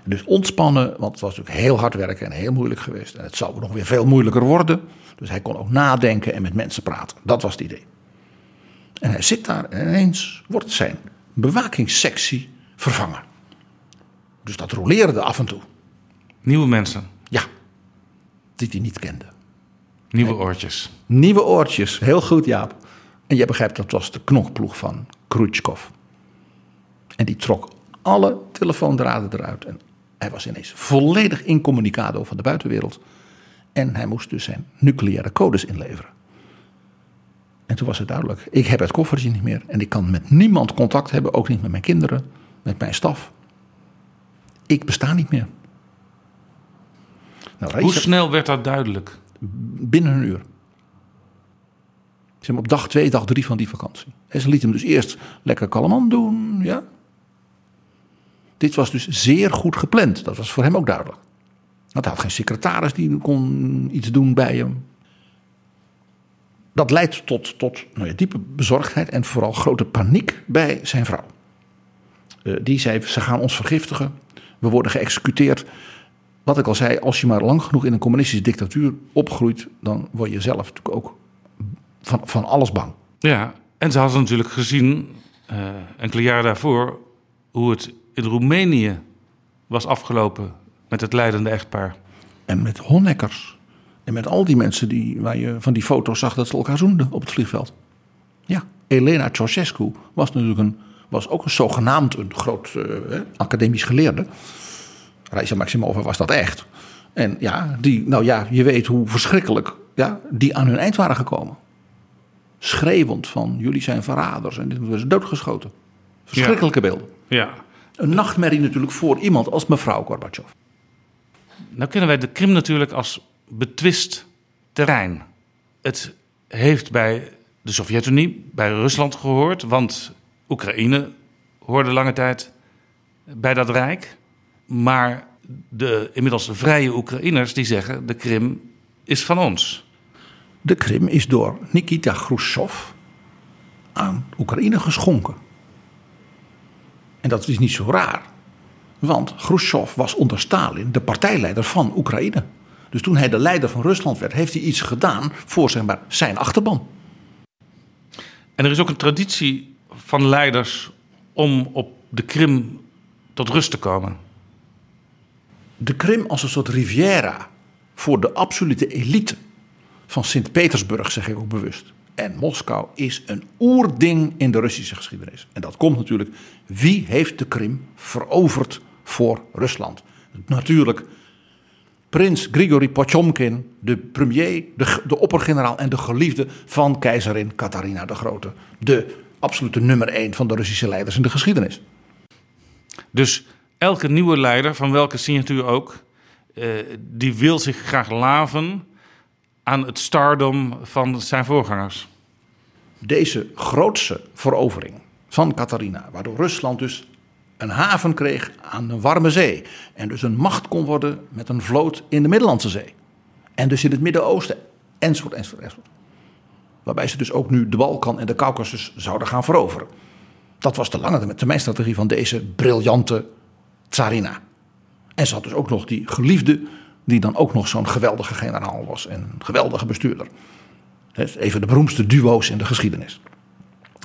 Dus ontspannen, want het was natuurlijk heel hard werken en heel moeilijk geweest. En het zou nog weer veel moeilijker worden. Dus hij kon ook nadenken en met mensen praten. Dat was het idee. En hij zit daar en ineens wordt zijn bewakingssectie vervangen. Dus dat roleerde af en toe. Nieuwe mensen? Ja, die hij niet kende. Nieuwe oortjes? Nieuwe oortjes, heel goed Jaap. En jij begrijpt, dat was de knokploeg van Khrushchev. En die trok alle telefoondraden eruit. En hij was ineens volledig incommunicado van de buitenwereld. En hij moest dus zijn nucleaire codes inleveren. En toen was het duidelijk: ik heb het koffertje niet meer. En ik kan met niemand contact hebben, ook niet met mijn kinderen, met mijn staf. ik besta niet meer. Nou, Hoe snel werd dat duidelijk? Binnen een uur. Zeg op dag twee, dag drie van die vakantie. En ze liet hem dus eerst lekker kalman doen, ja. Dit was dus zeer goed gepland. Dat was voor hem ook duidelijk. Want hij had geen secretaris die kon iets doen bij hem. Dat leidt tot, tot nou ja, diepe bezorgdheid en vooral grote paniek bij zijn vrouw. Eh, die zei, ze gaan ons vergiftigen. We worden geëxecuteerd. Wat ik al zei, als je maar lang genoeg in een communistische dictatuur opgroeit... dan word je zelf natuurlijk ook van, van alles bang. Ja, en ze hadden natuurlijk gezien, eh, enkele jaren daarvoor, hoe het in Roemenië was afgelopen met het leidende echtpaar. En met Honeckers. En met al die mensen die, waar je van die foto's zag dat ze elkaar zoenden op het vliegveld. Ja, Elena Ceausescu was natuurlijk een, was ook een zogenaamd een groot eh, academisch geleerde. Reisa Maximova was dat echt. En ja, die, nou ja, je weet hoe verschrikkelijk ja, die aan hun eind waren gekomen. Schreeuwend van jullie zijn verraders en dit werden ze doodgeschoten. Verschrikkelijke beelden. Ja. Een nachtmerrie natuurlijk voor iemand als mevrouw Gorbachev. Nou kennen wij de Krim natuurlijk als betwist terrein. Het heeft bij de Sovjet-Unie, bij Rusland gehoord, want Oekraïne hoorde lange tijd bij dat rijk. Maar de inmiddels vrije Oekraïners die zeggen de Krim is van ons. De Krim is door Nikita Khrushchev aan Oekraïne geschonken. En dat is niet zo raar. Want Khrushchev was onder Stalin de partijleider van Oekraïne. Dus toen hij de leider van Rusland werd, heeft hij iets gedaan voor zeg maar, zijn achterban. En er is ook een traditie van leiders om op de Krim tot rust te komen. De Krim als een soort riviera voor de absolute elite van Sint-Petersburg, zeg ik ook bewust. En Moskou is een oerding in de Russische geschiedenis. En dat komt natuurlijk, wie heeft de Krim veroverd voor Rusland? Natuurlijk prins Grigori Potjomkin, de premier, de, de oppergeneraal en de geliefde van keizerin Katharina de Grote. De absolute nummer één van de Russische leiders in de geschiedenis. Dus elke nieuwe leider, van welke signatuur ook, eh, die wil zich graag laven aan het stardom van zijn voorgangers. Deze grootse verovering van Katharina, waardoor Rusland dus een haven kreeg aan de warme zee. En dus een macht kon worden met een vloot in de Middellandse Zee. En dus in het Midden-Oosten, enzovoort, enzovoort, enzovoort. Waarbij ze dus ook nu de Balkan en de Caucasus zouden gaan veroveren. Dat was de lange termijnstrategie van deze briljante tsarina. En ze had dus ook nog die geliefde, die dan ook nog zo'n geweldige generaal was en een geweldige bestuurder. Even de beroemdste duo's in de geschiedenis.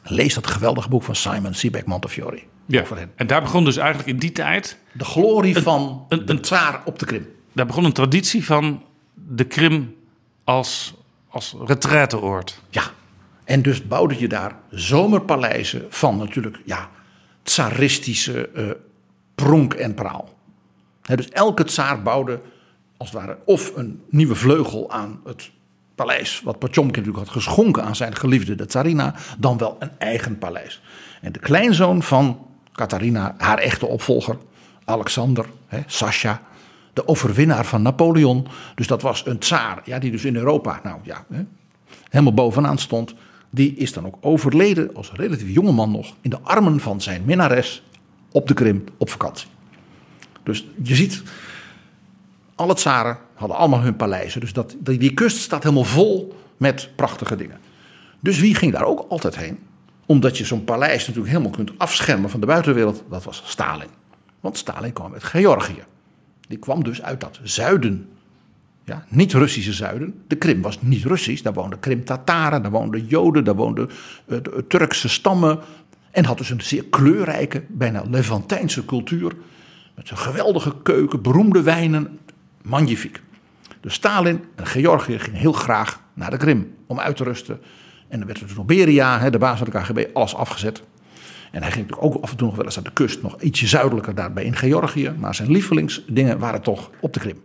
Lees dat geweldige boek van Simon Sebek Montefiore. Ja. En daar begon dus eigenlijk in die tijd. De glorie van een, tsaar op de Krim. Daar begon een traditie van de Krim als, als retraiteoord. Ja. En dus bouwde je daar zomerpaleizen van natuurlijk, ja, tsaristische uh, pronk en praal. He, dus elke tsaar bouwde als het ware of een nieuwe vleugel aan het paleis, wat Potjomkin natuurlijk had geschonken aan zijn geliefde, de tsarina, dan wel een eigen paleis. En de kleinzoon van Katharina, haar echte opvolger, Alexander, hè, Sasha, de overwinnaar van Napoleon. Dus dat was een tsaar, ja, die dus in Europa, nou ja, hè, helemaal bovenaan stond. Die is dan ook overleden als relatief jonge man nog in de armen van zijn minnares op de Krim op vakantie. Dus je ziet, alle tsaren hadden allemaal hun paleizen. Dus dat, die, kust staat helemaal vol met prachtige dingen. Dus wie ging daar ook altijd heen? Omdat je zo'n paleis natuurlijk helemaal kunt afschermen van de buitenwereld. Dat was Stalin. Want Stalin kwam uit Georgië. Die kwam dus uit dat zuiden. Ja, niet Russische zuiden. De Krim was niet Russisch. Daar woonden Krim-Tataren, daar woonden Joden, daar woonden uh, Turkse stammen. En had dus een zeer kleurrijke, bijna Levantijnse cultuur. Met zijn geweldige keuken, beroemde wijnen. Magnifiek. Dus Stalin en Georgië gingen heel graag naar de Krim om uit te rusten. En dan werd dus nog Beria, de baas van de KGB, alles afgezet. En hij ging ook af en toe nog wel eens aan de kust, nog ietsje zuidelijker daarbij in Georgië. Maar zijn lievelingsdingen waren toch op de Krim.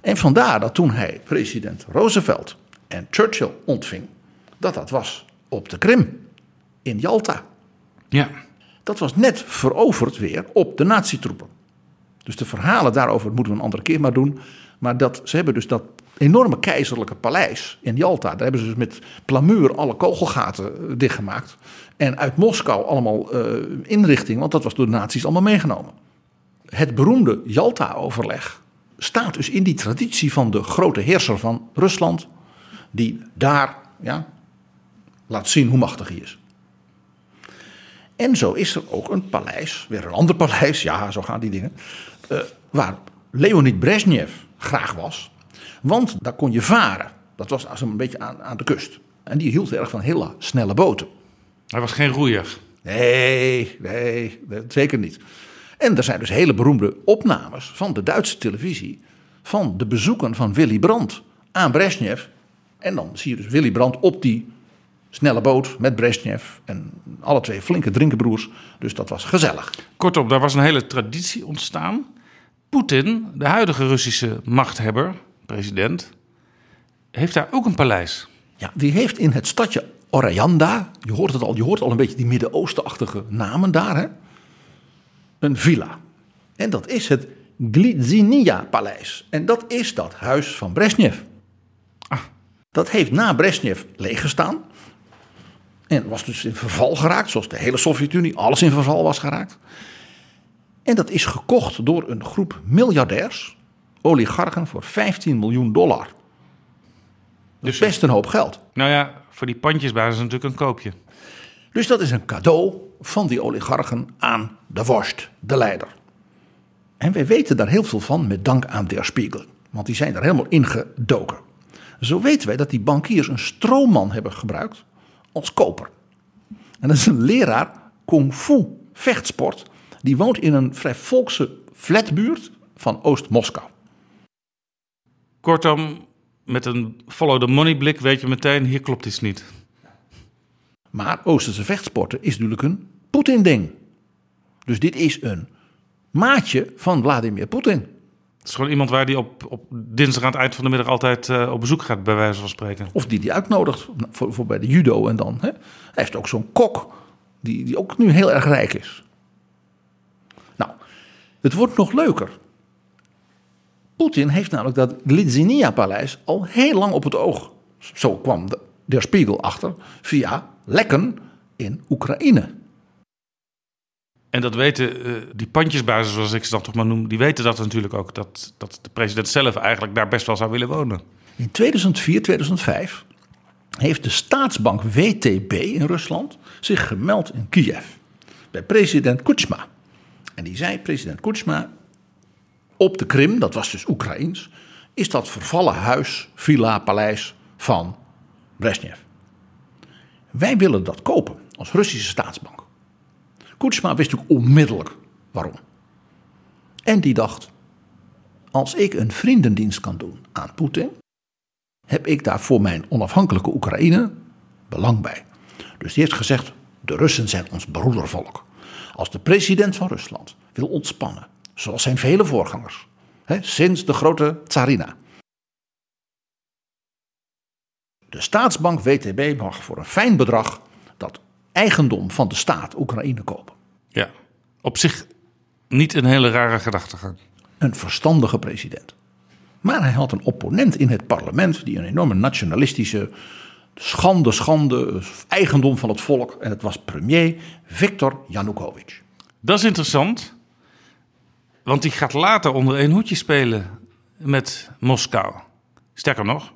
En vandaar dat toen hij president Roosevelt en Churchill ontving, dat dat was op de Krim, in Yalta. Ja. Dat was net veroverd weer op de nazi-troepen. Dus de verhalen daarover moeten we een andere keer maar doen. Maar dat, ze hebben dus dat enorme keizerlijke paleis in Jalta. Daar hebben ze dus met plamuur alle kogelgaten eh, dichtgemaakt. En uit Moskou allemaal uh, inrichting, want dat was door de nazi's allemaal meegenomen. Het beroemde Jalta-overleg staat dus in die traditie van de grote heerser van Rusland. Die daar ja, laat zien hoe machtig hij is. En zo is er ook een paleis, weer een ander paleis, ja, zo gaan die dingen. Uh, waar Leonid Brezhnev graag was. Want daar kon je varen. Dat was als een beetje aan, aan de kust. En die hield erg van hele snelle boten. Hij was geen roeier. Nee, nee, zeker niet. En er zijn dus hele beroemde opnames van de Duitse televisie. van de bezoeken van Willy Brandt aan Brezhnev. En dan zie je dus Willy Brandt op die snelle boot met Brezhnev. En alle twee flinke drinkenbroers. Dus dat was gezellig. Kortom, daar was een hele traditie ontstaan. Poetin, de huidige Russische machthebber, president, heeft daar ook een paleis. Ja, die heeft in het stadje Orayanda, je hoort het al, je hoort al een beetje die Midden-Oostenachtige namen daar, hè? een villa. En dat is het Glidzinia-paleis. En dat is dat huis van Brezhnev. Ah. Dat heeft na Brezhnev leeggestaan. En was dus in verval geraakt, zoals de hele Sovjet-Unie, alles in verval was geraakt. En dat is gekocht door een groep miljardairs, oligarchen, voor 15 miljoen dollar. Dus best een hoop geld. Nou ja, voor die pandjesbasis natuurlijk een koopje. Dus dat is een cadeau van die oligarchen aan de vorst, de leider. En wij weten daar heel veel van met dank aan Der Spiegel. Want die zijn daar helemaal ingedoken. Zo weten wij dat die bankiers een stroomman hebben gebruikt als koper. En dat is een leraar kung fu vechtsport. Die woont in een vrij volkse flatbuurt van Oost-Moskou. Kortom, met een follow the money blik weet je meteen, hier klopt iets niet. Maar Oosterse vechtsporten is natuurlijk een Poetin-ding. Dus dit is een maatje van Vladimir Poetin. Het is gewoon iemand waar die op, op dinsdag aan het eind van de middag altijd uh, op bezoek gaat, bij wijze van spreken. Of die die uitnodigt voor, voor bij de judo en dan. Hè? Hij heeft ook zo'n kok, die, die ook nu heel erg rijk is. Nou, het wordt nog leuker. Poetin heeft namelijk dat Glidzinia-paleis al heel lang op het oog. Zo kwam de, der Spiegel achter via lekken in Oekraïne. En dat weten uh, die pandjesbazen, zoals ik ze dan toch maar noem, die weten dat natuurlijk ook. Dat, dat de president zelf eigenlijk daar best wel zou willen wonen. In 2004, 2005 heeft de staatsbank WTB in Rusland zich gemeld in Kiev. Bij president Kuchma. En die zei, president Kuchma, op de Krim, dat was dus Oekraïens, is dat vervallen huis, villa, paleis van Brezhnev. Wij willen dat kopen als Russische staatsbank. Kutsma wist ook onmiddellijk waarom. En die dacht: als ik een vriendendienst kan doen aan Poetin, heb ik daar voor mijn onafhankelijke Oekraïne belang bij. Dus die heeft gezegd: de Russen zijn ons broedervolk. Als de president van Rusland wil ontspannen, zoals zijn vele voorgangers, hè, sinds de grote Tsarina. De staatsbank WTB mag voor een fijn bedrag dat eigendom van de staat Oekraïne kopen. Ja, op zich niet een hele rare gedachtegang. Een verstandige president. Maar hij had een opponent in het parlement die een enorme nationalistische schande, schande, eigendom van het volk. En het was premier Viktor Yanukovych. Dat is interessant, want die gaat later onder één hoedje spelen met Moskou. Sterker nog,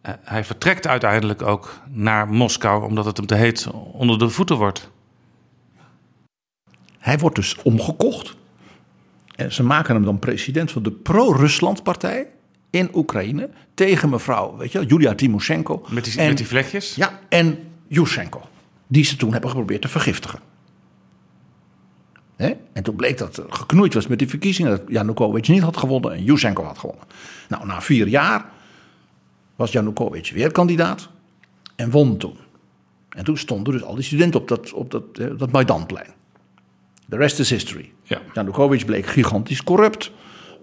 eh, hij vertrekt uiteindelijk ook naar Moskou omdat het hem te heet onder de voeten wordt. Hij wordt dus omgekocht. En ze maken hem dan president van de pro-Rusland-partij in Oekraïne tegen mevrouw, weet je, Julia Timoshenko. Met die, met die vlekjes? Ja, en Yushchenko. Die ze toen hebben geprobeerd te vergiftigen. En toen bleek dat er geknoeid was met die verkiezingen. Dat Janukovic niet had gewonnen en Yushchenko had gewonnen. Nou, na vier jaar was Janukovic weer kandidaat en won toen. En toen stonden dus al die studenten op dat, op dat, eh, dat Maidanplein. The rest is history. Ja. Janukovic bleek gigantisch corrupt.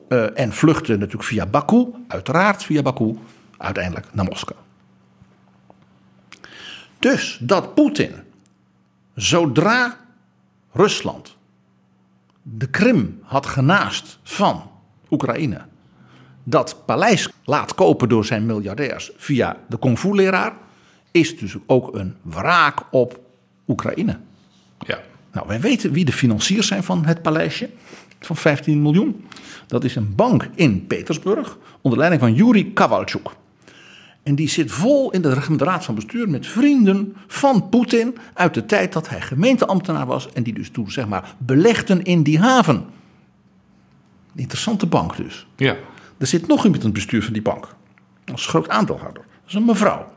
Uh, en vluchtte natuurlijk via Baku, uiteraard via Baku, uiteindelijk naar Moskou. Dus dat Poetin, zodra Rusland de Krim had genaast van Oekraïne, dat paleis laat kopen door zijn miljardairs via de kung fu leraar, is dus ook een wraak op Oekraïne. Ja. Nou, wij weten wie de financiers zijn van het paleisje van 15 miljoen. Dat is een bank in Petersburg onder leiding van Yuri Kavalchuk. En die zit vol in de raad van bestuur met vrienden van Poetin uit de tijd dat hij gemeenteambtenaar was en die dus toen zeg maar belegden in die haven. Interessante bank dus. Ja. Er zit nog iemand in het bestuur van die bank. Als groot aandeelhouder. Dat is een mevrouw.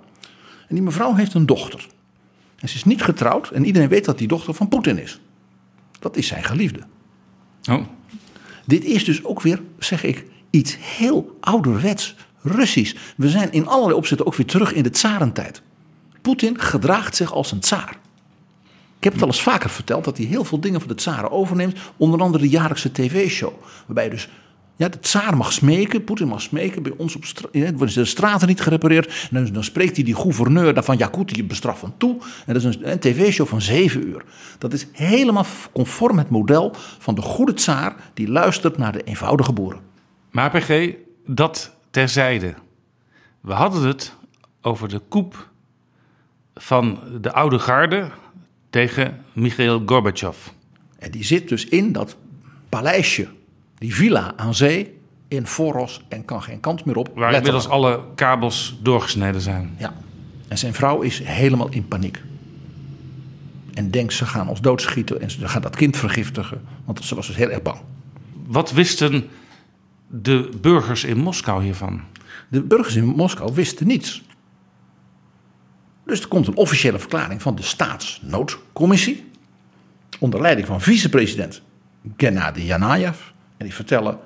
En die mevrouw heeft een dochter. En ze is niet getrouwd en iedereen weet dat die dochter van Poetin is. Dat is zijn geliefde. Oh. Dit is dus ook weer, zeg ik, iets heel ouderwets Russisch. We zijn in allerlei opzichten ook weer terug in de tsarentijd. Poetin gedraagt zich als een tsaar. Ik heb het al eens vaker verteld dat hij heel veel dingen van de tsaren overneemt. Onder andere de jaarlijkse tv-show. Waarbij dus ja, de tsaar mag smeken, Poetin mag smeken. Bij ons op stra- worden de straten niet gerepareerd. En dan, dan spreekt hij die gouverneur daar van Yakutië bestraffend toe. En dat is een, een tv-show van zeven uur. Dat is helemaal conform het model van de goede tsaar... die luistert naar de eenvoudige boeren. Maar PG, dat terzijde. We hadden het over de koep van de oude garde tegen Michail Gorbachev. En die zit dus in dat paleisje, die villa aan zee... in Foros en kan geen kant meer op. Waar Letterlijk. inmiddels alle kabels doorgesneden zijn. Ja. En zijn vrouw is helemaal in paniek. En denkt ze gaan ons doodschieten en ze gaat dat kind vergiftigen. Want ze was dus heel erg bang. Wat wisten de burgers in Moskou hiervan? De burgers in Moskou wisten niets. Dus er komt een officiële verklaring van de staatsnoodcommissie. Onder leiding van vicepresident Gennady Yanayev. En die vertellen,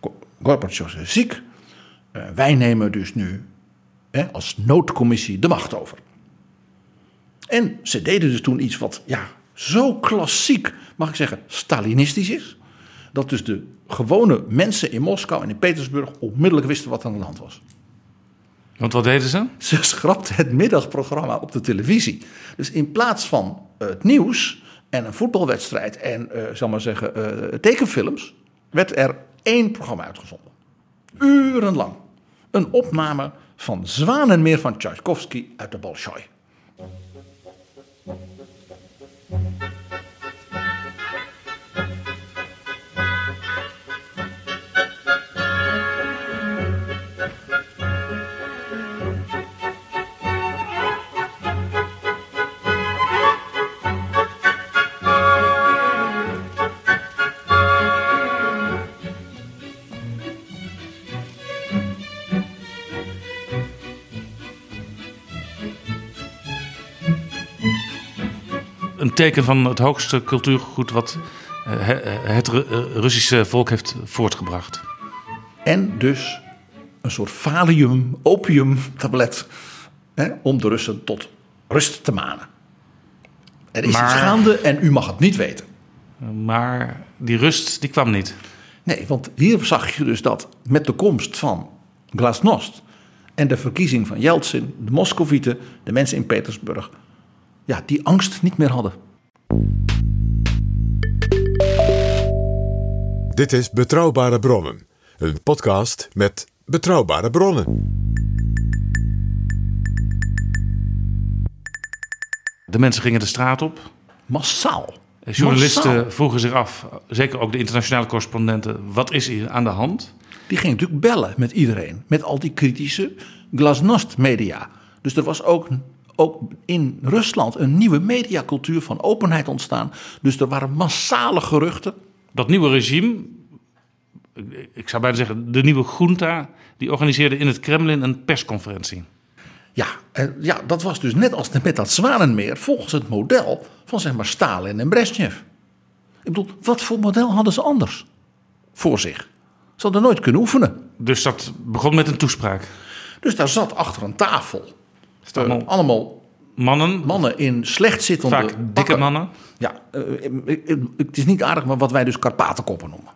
Go- Gorbachev is ziek. Eh, wij nemen dus nu hè, als noodcommissie de macht over. En ze deden dus toen iets wat ja, zo klassiek, mag ik zeggen, Stalinistisch is. Dat dus de gewone mensen in Moskou en in Petersburg onmiddellijk wisten wat aan de hand was. Want wat deden ze? Ze schrapte het middagprogramma op de televisie. Dus in plaats van eh, het nieuws en een voetbalwedstrijd en, eh zal maar zeggen, tekenfilms, werd er één programma uitgezonden. Urenlang. Een opname van Zwanenmeer van Tchaikovsky uit de Bolshoi. Een teken van het hoogste cultuurgoed wat eh, he- het eh, Russische volk heeft voortgebracht. En dus een soort valium, opiumtablet. Hè, om de Russen tot rust te manen. Er is Maar- iets gaande en u mag het niet weten. Maar die rust, die kwam niet. Nee, want hier zag je dus dat met de komst van Glasnost en de verkiezing van Yeltsin, de Moscovieten, de mensen in Petersburg, ja, die angst niet meer hadden. Dit is Betrouwbare Bronnen, een podcast met betrouwbare bronnen. De mensen gingen de straat op. Massaal. Journalisten Massaal. vroegen zich af, zeker ook de internationale correspondenten, wat is hier aan de hand? Die ging natuurlijk bellen met iedereen, met al die kritische Glasnost-media. Dus er was ook, ook in Rusland een nieuwe mediacultuur van openheid ontstaan. Dus er waren massale geruchten. Dat nieuwe regime, ik- zou bijna zeggen de nieuwe junta, die organiseerde in het Kremlin een persconferentie. Ja, en ja, dat was dus net als met dat Zwanenmeer volgens het model van zeg maar Stalin en Brezhnev. Ik bedoel, wat voor model hadden ze anders voor zich? Ze hadden nooit kunnen oefenen. Dus dat begon met een toespraak. Dus daar zat achter een tafel allemaal- allemaal Mannen, mannen in slecht zittende vaak dikke mannen. Ja, eh, het is niet aardig, maar wat wij dus Karpatenkoppen noemen.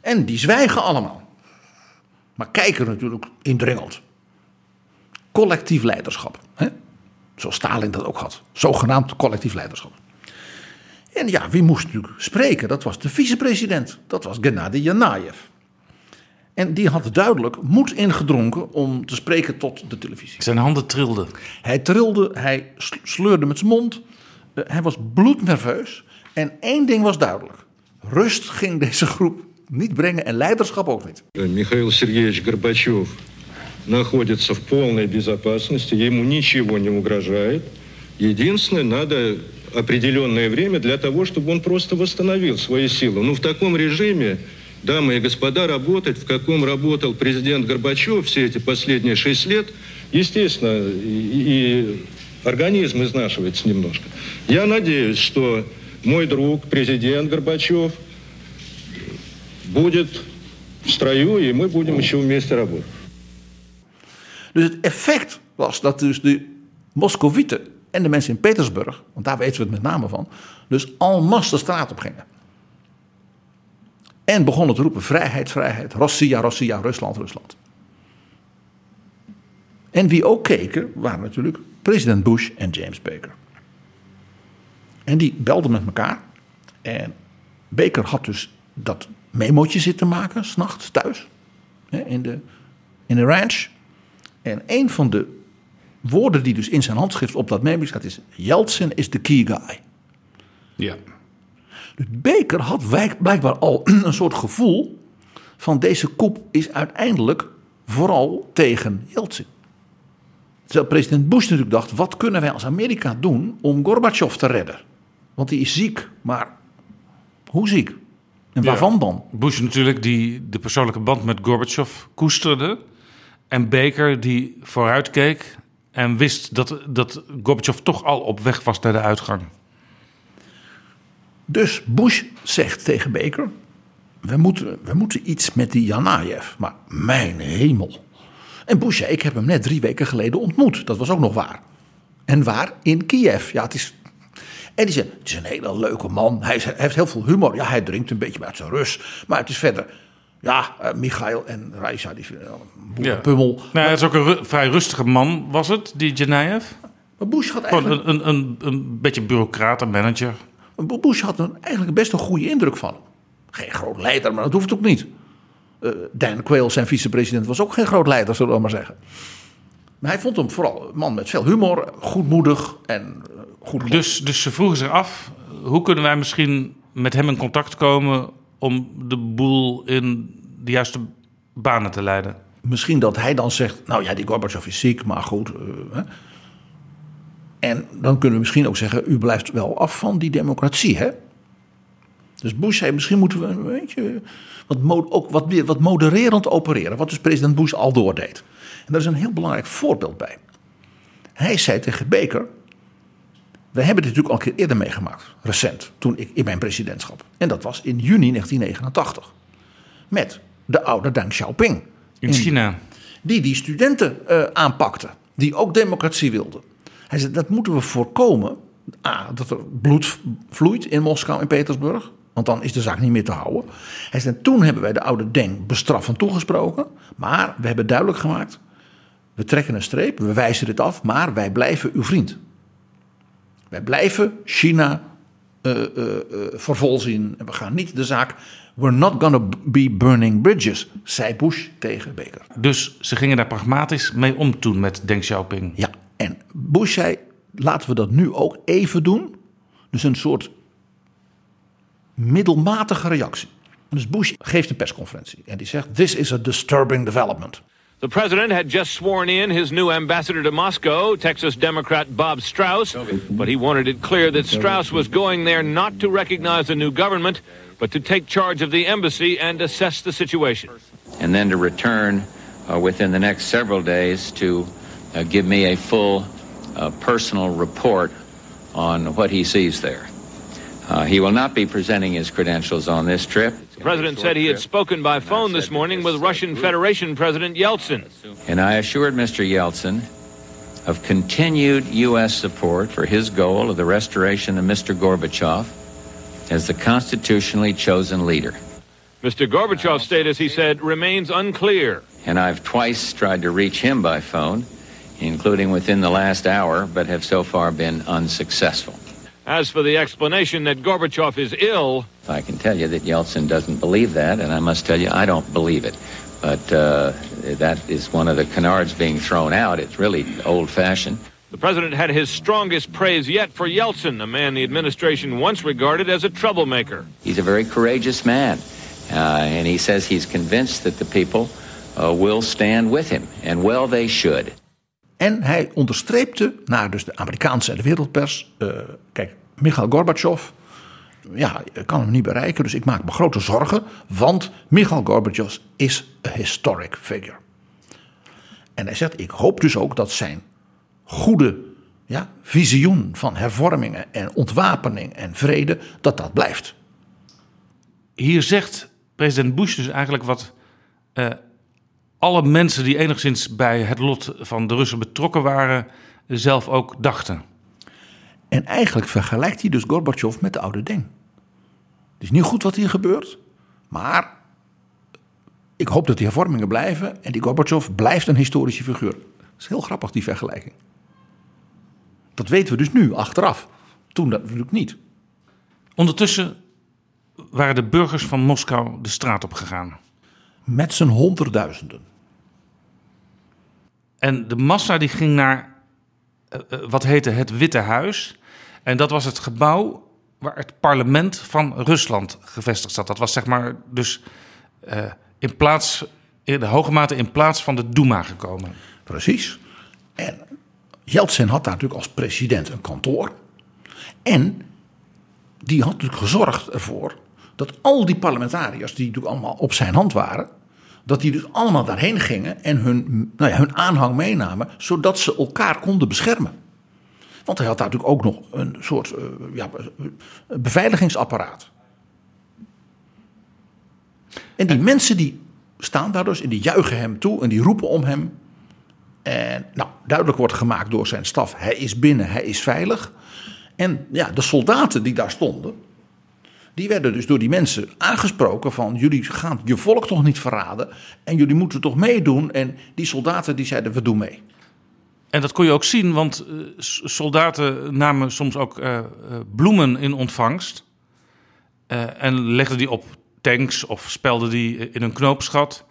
En die zwijgen allemaal. Maar kijken natuurlijk indringend. Collectief leiderschap. Hè? Zoals Stalin dat ook had. Zogenaamd collectief leiderschap. En ja, wie moest natuurlijk spreken? Dat was de vicepresident. Dat was Gennady Janaev. En die had duidelijk moed ingedronken om te spreken tot de televisie. Zijn handen trilden. Hij trilde, hij sleurde met zijn mond. Uh, hij was bloednerveus. En één ding was duidelijk. Rust ging deze groep niet brengen en leiderschap ook niet. Михаил Сергеевич Горбачев находится в полной безопасности, ему ничего не угрожает. Единственное, надо определенное время для того, чтобы он просто восстановил свои силы. Ну, в таком режиме, дамы и господа, работать, в каком работал президент Горбачев все эти последние шесть лет, естественно, и, и организм изнашивается немножко. Я надеюсь, что мой друг, президент Горбачев, будет в строю, и мы будем еще вместе работать. Dus het effect was dat dus de Moscovieten en de mensen in Petersburg, want daar weten we het met name van, dus masse de straat op gingen. En begonnen te roepen: vrijheid, vrijheid, Russia, Russia, Rusland, Rusland. En wie ook keken, waren natuurlijk president Bush en James Baker. En die belden met elkaar. En Baker had dus dat memootje zitten maken, s'nachts thuis, in de, in de ranch. En een van de woorden die dus in zijn handschrift op dat memo staat is... Yeltsin is the key guy. Ja. Dus Baker had blijkbaar al een soort gevoel van deze koep is uiteindelijk vooral tegen Yeltsin. Terwijl president Bush natuurlijk dacht, wat kunnen wij als Amerika doen om Gorbachev te redden? Want die is ziek, maar hoe ziek? En waarvan Ja. dan? Bush natuurlijk die de persoonlijke band met Gorbachev koesterde. En Baker die vooruitkeek en wist dat, dat Gorbachev toch al op weg was naar de uitgang. Dus Bush zegt tegen Baker: we moeten, we moeten iets met die Janaev. Maar mijn hemel. En Bush zei: Ik heb hem net drie weken geleden ontmoet. Dat was ook nog waar. En waar? In Kiev. Ja, het is. En die zei: Het is een hele leuke man. Hij, is- hij heeft heel veel humor. Ja, hij drinkt een beetje uit zijn rus. Maar het is verder. Ja, eh, Michail en Raisa, die vinden wel een boerenpummel. Nou, hij is ook een ru- vrij rustige man, was het, die Genaev? Maar Bush had Gewoon eigenlijk. een, een, een, een beetje bureaucraat, een manager. Bush had een, eigenlijk best een goede indruk van hem. Geen groot leider, maar dat hoeft ook niet. Eh, Dan Quayle, zijn vicepresident, was ook geen groot leider, zullen we maar zeggen. Maar hij vond hem vooral een man met veel humor, goedmoedig en eh, goed. Dus, dus ze vroegen zich af, hoe kunnen wij misschien met hem in contact komen om de boel in de juiste banen te leiden? Misschien dat hij dan zegt, nou ja, die Gorbachev is ziek, maar goed. eh. En dan kunnen we misschien ook zeggen, u blijft wel af van die democratie, hè? Dus Bush zei, misschien moeten we een beetje wat, ook wat, wat modererend opereren. Wat dus president Bush al doordeed. En daar is een heel belangrijk voorbeeld bij. Hij zei tegen Baker, we hebben dit natuurlijk al een keer eerder meegemaakt, recent, toen ik in mijn presidentschap. En dat was in juni 1989. Met de oude Deng Xiaoping. In China. Die die studenten eh, aanpakte. Die ook democratie wilden. Hij zei, dat moeten we voorkomen. A, dat er bloed vloeit in Moskou en Petersburg. Want dan is de zaak niet meer te houden. Hij zei, toen hebben wij de oude Deng bestraffend toegesproken. Maar we hebben duidelijk gemaakt. We trekken een streep, we wijzen dit af. Maar wij blijven uw vriend. Wij blijven China eh eh, eh, voor vol zien. En we gaan niet de zaak. We're not gonna be burning bridges, zei Bush tegen Baker. Dus ze gingen daar pragmatisch mee om toen met Deng Xiaoping. Ja, en Bush zei: laten we dat nu ook even doen. Dus een soort middelmatige reactie. Dus Bush geeft een persconferentie en die zegt: This is a disturbing development. The president had just sworn in his new ambassador to Moscow, Texas Democrat Bob Strauss, but he wanted it clear that Strauss was going there not to recognize the new government, but to take charge of the embassy and assess the situation. and then to return uh, within the next several days to uh, give me a full uh, personal report on what he sees there. Uh, he will not be presenting his credentials on this trip. The president said he had spoken by phone this morning with Russian Federation President Yeltsin. And I assured Mr. Yeltsin of continued U.S. support for his goal of the restoration of Mr. Gorbachev as the constitutionally chosen leader. Mr. Gorbachev's status, he said, remains unclear. And I've twice tried to reach him by phone, including within the last hour, but have so far been unsuccessful. As for the explanation that Gorbachev is ill, I can tell you that Yeltsin doesn't believe that, and I must tell you, I don't believe it. But uh, that is one of the canards being thrown out. It's really old fashioned. the president had his strongest praise yet for Yeltsin, a man the administration once regarded as a troublemaker. He's a very courageous man, uh, and he says he's convinced that the people uh, will stand with him, and well, they should. En hij onderstreepte naar dus de Amerikaanse en de wereldpers. eh, kijk, Mikhail Gorbachev. Ja, kan hem niet bereiken, dus ik maak me grote zorgen. Want Mikhail Gorbachev is een historic figure. En hij zegt: Ik hoop dus ook dat zijn goede ja, visioen van hervormingen en ontwapening en vrede. dat dat blijft. Hier zegt president Bush dus eigenlijk wat eh, alle mensen die enigszins bij het lot van de Russen betrokken waren, zelf ook dachten. En eigenlijk vergelijkt hij dus Gorbachev met de oude Deng. Het is niet goed wat hier gebeurt, maar ik hoop dat die hervormingen blijven en die Gorbachev blijft een historische figuur. Dat is heel grappig, die vergelijking. Dat weten we dus nu, achteraf. Toen dat natuurlijk niet. Ondertussen waren de burgers van Moskou de straat op gegaan. Met z'n honderdduizenden. En de massa die ging naar eh, eh, wat heette het Witte Huis. En dat was het gebouw waar het parlement van Rusland gevestigd zat. Dat was zeg maar dus eh, in plaats, in de hoge mate in plaats van de Duma gekomen. Precies. En Yeltsin had daar natuurlijk als president een kantoor. En die had natuurlijk gezorgd ervoor dat al die parlementariërs, die natuurlijk allemaal op zijn hand waren, dat die dus allemaal daarheen gingen en hun, nou ja, hun aanhang meenamen, zodat ze elkaar konden beschermen. Want hij had daar natuurlijk ook nog een soort uh, ja, beveiligingsapparaat. En die mensen die staan daar dus en die juichen hem toe en die roepen om hem. En nou, duidelijk wordt gemaakt door zijn staf, hij is binnen, hij is veilig. En ja, de soldaten die daar stonden, die werden dus door die mensen aangesproken van jullie gaan je volk toch niet verraden en jullie moeten toch meedoen. En die soldaten die zeiden we doen mee. En dat kon je ook zien, want uh, soldaten namen soms ook uh, uh, bloemen in ontvangst. eh, en legden die op tanks of spelden die in een knoopsgat.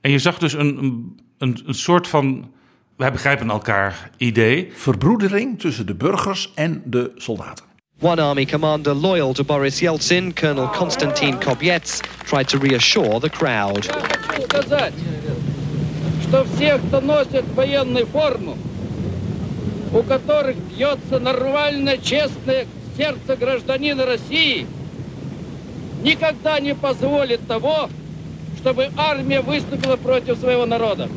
En je zag dus een, een, een soort van, wij begrijpen elkaar, idee. Verbroedering tussen de burgers en de soldaten. One army commander loyal to Boris Yeltsin, Colonel Konstantin Kobyets, tried to reassure the crowd. что все, кто носит военную форму, у которых бьется нормальное, честное сердце гражданина России, никогда не позволит того, чтобы армия выступила против своего народа.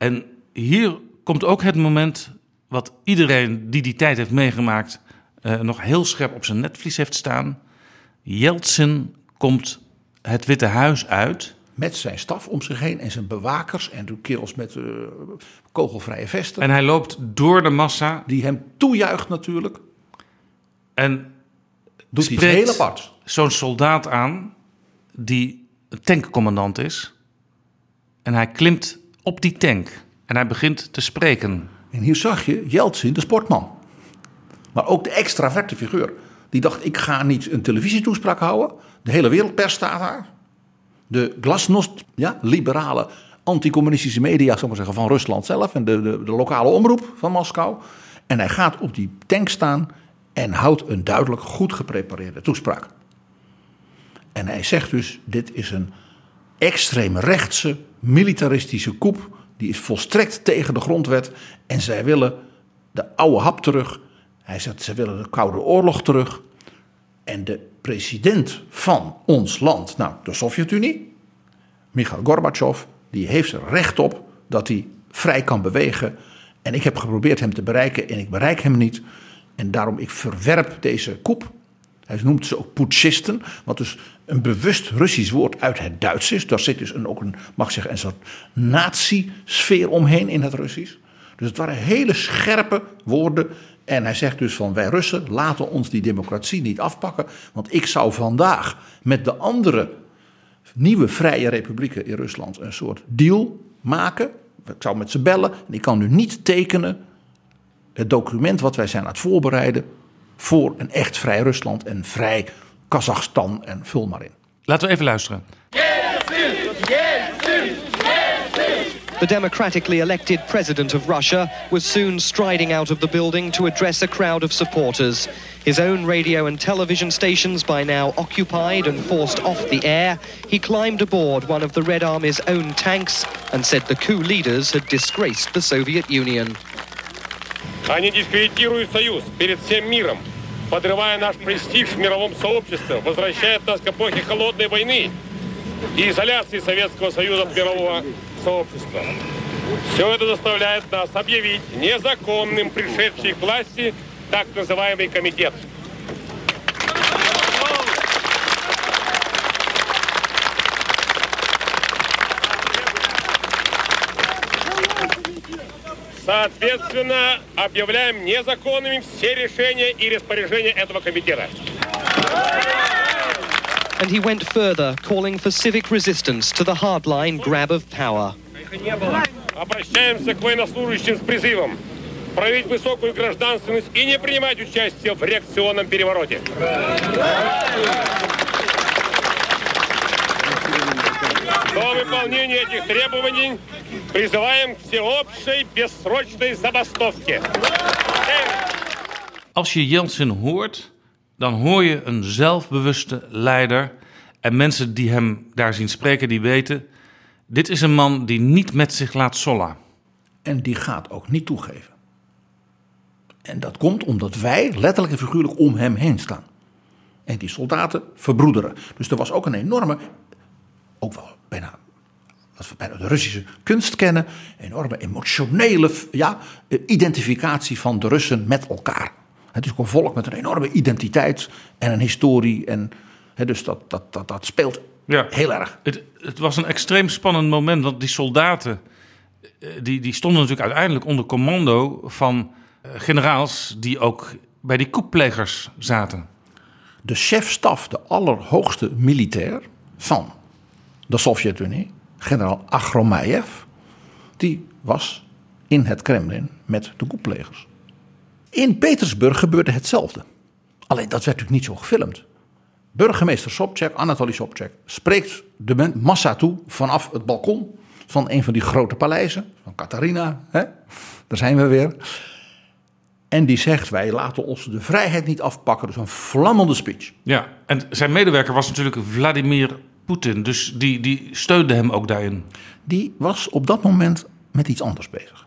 En hier komt ook het moment wat iedereen die die tijd heeft meegemaakt uh, nog heel scherp op zijn netvlies heeft staan. Yeltsin komt het Witte Huis uit. Met zijn staf om zich heen en zijn bewakers en de kerels met uh, kogelvrije vesten. En hij loopt door de massa. Die hem toejuicht natuurlijk. En doet iets heel apart. Zo'n soldaat aan die een tankcommandant is. En hij klimt op die tank. En hij begint te spreken. En hier zag je Jeltsin, de sportman. Maar ook de extraverte figuur. Die dacht, ik ga niet een televisietoespraak houden. De hele wereldpers staat daar. De glasnost, ja, liberale anticommunistische media, zal maar zeggen, van Rusland zelf. En de, de, de lokale omroep van Moskou. En hij gaat op die tank staan en houdt een duidelijk goed geprepareerde toespraak. En hij zegt dus, dit is een extreemrechtse, militaristische koep die is volstrekt tegen de grondwet. En zij willen de oude hap terug. Hij zegt, ze willen de Koude Oorlog terug. En de president van ons land, nou de Sovjet-Unie, Mikhail Gorbachev, die heeft er recht op dat hij vrij kan bewegen. En ik heb geprobeerd hem te bereiken en ik bereik hem niet. En daarom ik verwerp deze koep. Hij noemt ze ook putschisten, wat dus een bewust Russisch woord uit het Duits is. Daar zit dus een, ook een, mag zeggen, een soort nazi-sfeer omheen in het Russisch. Dus het waren hele scherpe woorden. En hij zegt dus van wij Russen laten ons die democratie niet afpakken. Want ik zou vandaag met de andere nieuwe vrije republieken in Rusland een soort deal maken. Ik zou met ze bellen en ik kan nu niet tekenen het document wat wij zijn aan het voorbereiden voor een echt vrij Rusland en vrij Kazachstan en vul maar in. Laten we even luisteren. The democratically elected president of Russia was soon striding out of the building to address a crowd of supporters. His own radio and television stations by now occupied and forced off the air, he climbed aboard one of the Red Army's own tanks and said the coup leaders had disgraced the Soviet Union. Они дискредитируют Союз перед всем миром, Подрывая наш престиж в мировом сообществе, возвращает нас к эпохе холодной войны и изоляции Советского Союза от мирового сообщества. Все это заставляет нас объявить незаконным пришедший к власти так называемый комитет. Соответственно, объявляем незаконными все решения и распоряжения этого комитета. And he went further, calling for civic resistance to the hardline grab of power. Обращаемся к военнослужащим с призывом проявить высокую гражданственность и не принимать участие в реакционном перевороте. До выполнения этих требований призываем к всеобщей бессрочной забастовке. Als je Jeltsin hoort, dan hoor je een zelfbewuste leider. En mensen die hem daar zien spreken, die weten... dit is een man die niet met zich laat sollen. En die gaat ook niet toegeven. En dat komt omdat wij letterlijk en figuurlijk om hem heen staan. En die soldaten verbroederen. Dus er was ook een enorme, ook wel bijna, wat we bijna de Russische kunst kennen, enorme emotionele ja, identificatie van de Russen met elkaar. Het is ook een volk met een enorme identiteit en een historie. En, dus dat, dat, dat, dat speelt Ja. heel erg. Het, het was een extreem spannend moment, want die soldaten... eh, Die, die stonden natuurlijk uiteindelijk onder commando van eh, generaals... die ook bij die koeplegers zaten. De chef-staf, de allerhoogste militair van de Sovjet-Unie, generaal Agromayev, die was in het Kremlin met de koeplegers. In Petersburg gebeurde hetzelfde. Alleen dat werd natuurlijk niet zo gefilmd. Burgemeester Sobchak, Anatoly Sobchak, spreekt de massa toe vanaf het balkon van een van die grote paleizen, van Katarina. Hè? Daar zijn we weer. En die zegt: Wij laten ons de vrijheid niet afpakken. Dus een vlammende speech. Ja, en zijn medewerker was natuurlijk Vladimir Poetin. Dus die, die steunde hem ook daarin. Die was op dat moment met iets anders bezig.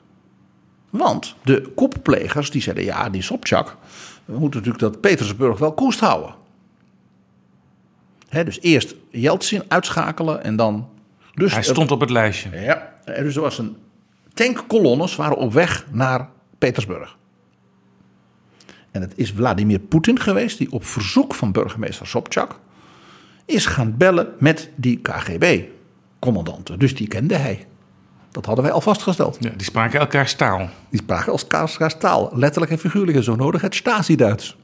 Want de kopplegers die zeiden: Ja, die Sobchak, we moeten natuurlijk dat Petersburg wel koest houden. Dus eerst Yeltsin uitschakelen en dan. Dus Hij stond op het lijstje. Ja, dus er was een tankkolonnes waren op weg naar Petersburg. En het is Vladimir Poetin geweest die op verzoek van burgemeester Sobchak is gaan bellen met die KGB-commandanten. Dus die kende hij. Dat hadden wij al vastgesteld. Ja, die spraken elkaars taal. Die spraken elkaars taal, letterlijk en figuurlijk en zo nodig het Stasi-Duits.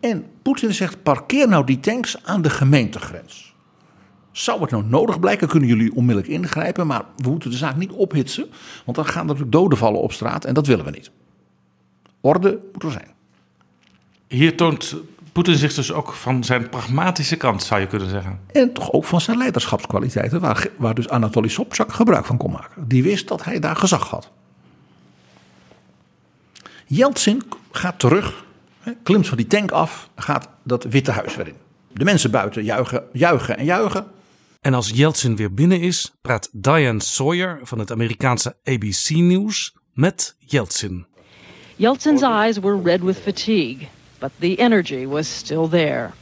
En Poetin zegt: parkeer nou die tanks aan de gemeentegrens. Zou het nou nodig blijken, kunnen jullie onmiddellijk ingrijpen, maar we moeten de zaak niet ophitsen, want dan gaan er natuurlijk doden vallen op straat en dat willen we niet. Orde moet er zijn. Hier toont Poetin zich dus ook van zijn pragmatische kant, zou je kunnen zeggen. En toch ook van zijn leiderschapskwaliteiten, waar, waar dus Anatoly Sobchak gebruik van kon maken. Die wist dat hij daar gezag had. Yeltsin gaat terug, hè, klimt van die tank af, gaat dat Witte Huis weer in. De mensen buiten juichen, juichen en juichen. En als Yeltsin weer binnen is, praat Diane Sawyer van het Amerikaanse ABC Nieuws met Yeltsin. Yeltsin's eyes were red with fatigue, but the energy was still there.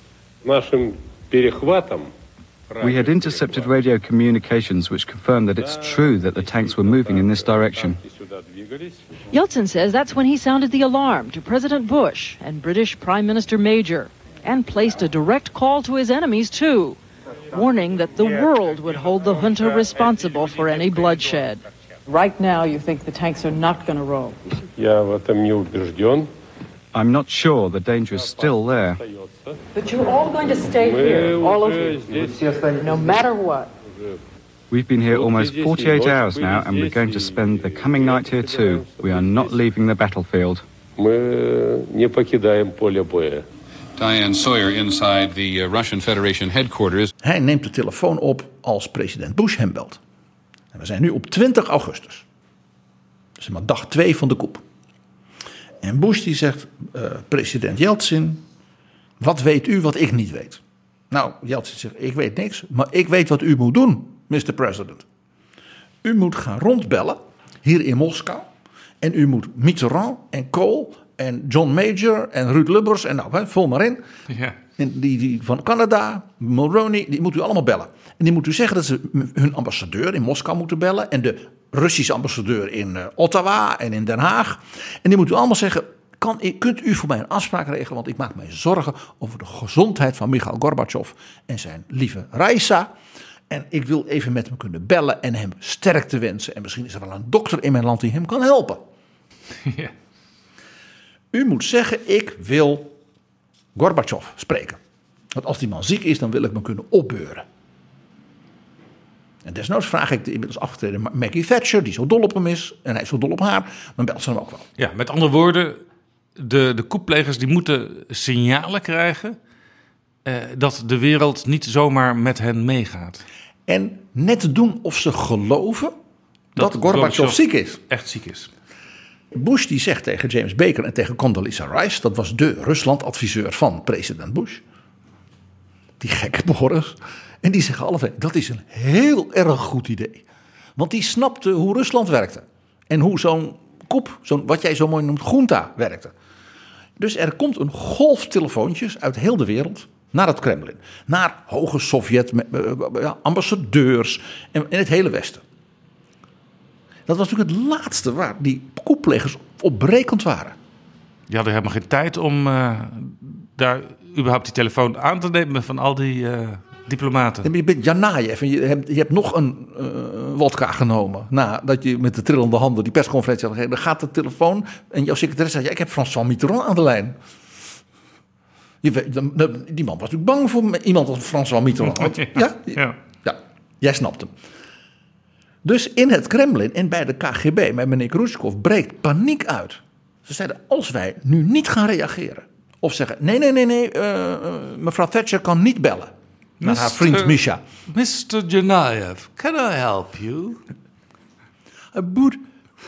We had intercepted radio communications which confirmed that it's true that the tanks were moving in this direction. Yeltsin says that's when he sounded the alarm to President Bush and British Prime Minister Major and placed a direct call to his enemies, too, warning that the world would hold the junta responsible for any bloodshed. Right now, you think the tanks are not going to roll. I'm not sure the danger is still there. But you're all going to stay here, all of you, no matter what. We've been here almost 48 hours now, and we're going to spend the coming night here too. We are not leaving the battlefield. Diane Sawyer inside the uh, Russian Federation headquarters. Hij neemt de telefoon op als president Bush hem belt. En we zijn nu op 20 augustus. Dus maar dag 2 van de coup. En Bush die zegt, eh, president Yeltsin, wat weet u wat ik niet weet? Nou, Yeltsin zegt, ik weet niks, maar ik weet wat u moet doen, Mr. President. U moet gaan rondbellen, hier in Moskou. En u moet Mitterrand en Kohl en John Major en Ruud Lubbers en nou, hè, vul maar in. Ja. En die, die van Canada, Mulroney, die moet u allemaal bellen. En die moet u zeggen dat ze hun ambassadeur in Moskou moeten bellen. En de Russische ambassadeur in eh, Ottawa en in Den Haag. En die moet u allemaal zeggen, kan, kunt u voor mij een afspraak regelen? Want ik maak mij zorgen over de gezondheid van Mikhail Gorbachev en zijn lieve Raisa. En ik wil even met hem kunnen bellen en hem sterkte wensen. En misschien is er wel een dokter in mijn land die hem kan helpen. Ja. U moet zeggen, ik wil Gorbachev spreken. Want als die man ziek is, dan wil ik me kunnen opbeuren. En desnoods vraag ik de inmiddels afgetreden Maggie Thatcher, die zo dol op hem is. En hij is zo dol op haar, dan belt ze hem ook wel. Ja, met andere woorden, de, de koeplegers die moeten signalen krijgen eh, dat de wereld niet zomaar met hen meegaat. En net doen of ze geloven dat, Gorbachev Gorbachev ziek is. Echt ziek is. Bush die zegt tegen James Baker en tegen Condoleezza Rice, dat was de Rusland-adviseur van president Bush. Die gekke Boris. En die zeggen alle dat is een heel erg goed idee. Want die snapte hoe Rusland werkte. En hoe zo'n koep, zo'n, wat jij zo mooi noemt, junta werkte. Dus er komt een golf telefoontjes uit heel de wereld naar het Kremlin. Naar hoge Sovjet, met, eh, ja, ambassadeurs en in het hele Westen. Dat was natuurlijk het laatste waar die koeplegers op berekend waren. Die hadden helemaal geen tijd om eh, daar überhaupt die telefoon aan te nemen van al die eh, diplomaten. Je bent en je hebt, je hebt nog een eh wodka genomen. Nadat je met de trillende handen die persconferentie had gegeven. Dan gaat de telefoon en jouw secretaris zegt... Ja, ik heb François Mitterrand aan de lijn. Je weet, die man was natuurlijk bang voor iemand als François Mitterrand. Ja, Ja. ja, jij snapt hem. Dus in het Kremlin en bij de KGB, met meneer Khrushchev, breekt paniek uit. Ze zeiden, als wij nu niet gaan reageren... of zeggen, nee, nee, nee, nee, eh, eh, mevrouw Thatcher kan niet bellen... naar haar vriend. Misha. Mr. Janaev, can I help you? I would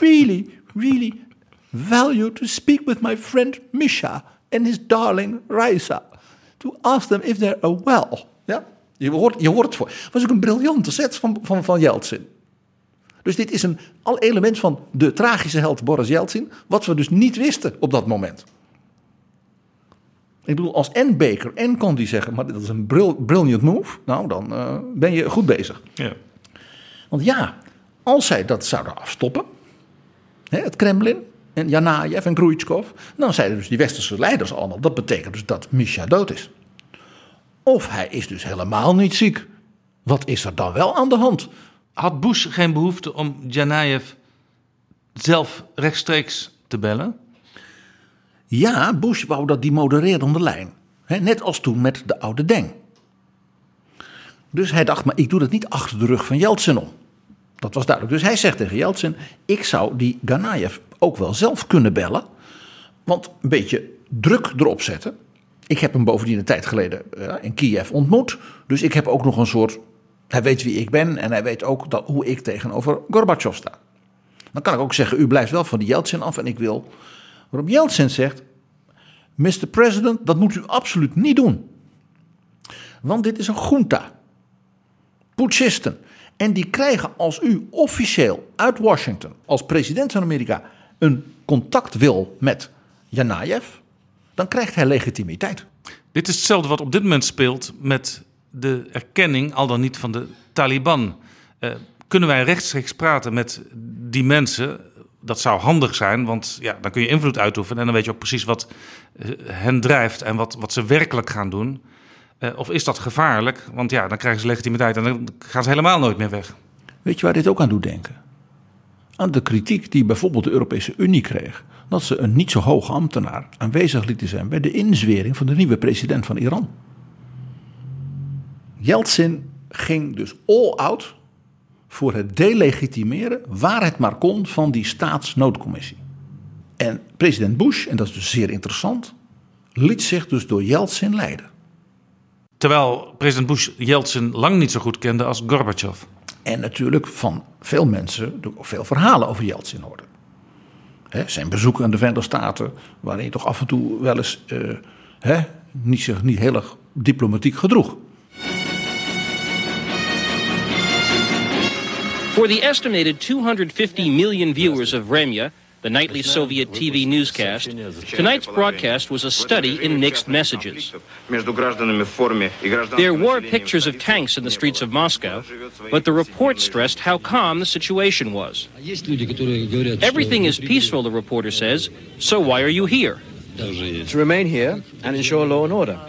really, really value to speak with my friend Misha and his darling Raisa. To ask them if they're well. Ja? Je, hoort, je hoort het voor. Het was ook een briljante set van, van, van Yeltsin. Dus dit is een al element van de tragische held Boris Yeltsin. Wat we dus niet wisten op dat moment. Ik bedoel, als en Baker en Condi zeggen, maar dat is een bril, brilliant move. Nou, dan eh, ben je goed bezig. Ja. Want ja, als zij dat zouden afstoppen, hè, het Kremlin en Janajev en Khrushchev, dan zeiden dus die westerse leiders allemaal, dat betekent dus dat Misha dood is. Of hij is dus helemaal niet ziek. Wat is er dan wel aan de hand? Had Bush geen behoefte om Janaev zelf rechtstreeks te bellen? Ja, Bush wou dat die modererende lijn. Net als toen met de oude Deng. Dus hij dacht, maar ik doe dat niet achter de rug van Yeltsin om. Dat was duidelijk. Dus hij zegt tegen Yeltsin, ik zou die Ganayev ook wel zelf kunnen bellen. Want een beetje druk erop zetten. Ik heb hem bovendien een tijd geleden eh, in Kiev ontmoet. Dus ik heb ook nog een soort... Hij weet wie ik ben en hij weet ook dat, hoe ik tegenover Gorbachev sta. Dan kan ik ook zeggen, u blijft wel van die Yeltsin af en ik wil... Waarop Yeltsin zegt, Mr. President, dat moet u absoluut niet doen. Want dit is een junta. Putschisten. En die krijgen als u officieel uit Washington, als president van Amerika, een contact wil met Janajev, dan krijgt hij legitimiteit. Dit is hetzelfde wat op dit moment speelt met de erkenning, al dan niet van de Taliban. Eh, kunnen wij rechtstreeks praten met die mensen? Dat zou handig zijn, want ja, dan kun je invloed uitoefenen en dan weet je ook precies wat eh, hen drijft en wat, wat ze werkelijk gaan doen. Eh, of is dat gevaarlijk? Want ja, dan krijgen ze legitimiteit en dan gaan ze helemaal nooit meer weg. Weet je waar dit ook aan doet denken? Aan de kritiek die bijvoorbeeld de Europese Unie kreeg. Dat ze een niet zo hoge ambtenaar aanwezig lieten zijn bij de inzwering van de nieuwe president van Iran. Yeltsin ging dus all out voor het delegitimeren, waar het maar kon, van die staatsnoodcommissie. En president Bush, en dat is dus zeer interessant, liet zich dus door Yeltsin leiden. Terwijl president Bush Yeltsin lang niet zo goed kende als Gorbachev. En natuurlijk van veel mensen ook veel verhalen over Yeltsin hoorde. Hè, zijn bezoek aan de Verenigde Staten, waarin hij toch af en toe wel eens hè, niet, zich niet heel erg diplomatiek gedroeg. For the estimated 250 million viewers of Vremya, the nightly Soviet TV newscast, tonight's broadcast was a study in mixed messages. There were pictures of tanks in the streets of Moscow, but the report stressed how calm the situation was. Everything is peaceful, the reporter says, so why are you here? To remain here and ensure law and order.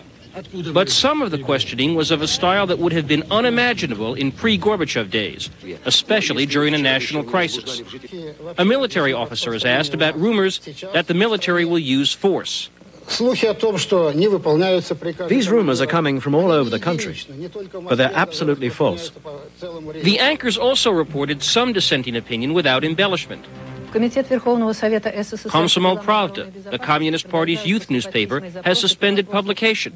But some of the questioning was of a style that would have been unimaginable in pre Gorbachev days, especially during a national crisis. A military officer is asked about rumors that the military will use force. These rumors are coming from all over the country, but they're absolutely false. The anchors also reported some dissenting opinion without embellishment. Komsomol Pravda, the Communist Party's youth newspaper, has suspended publication,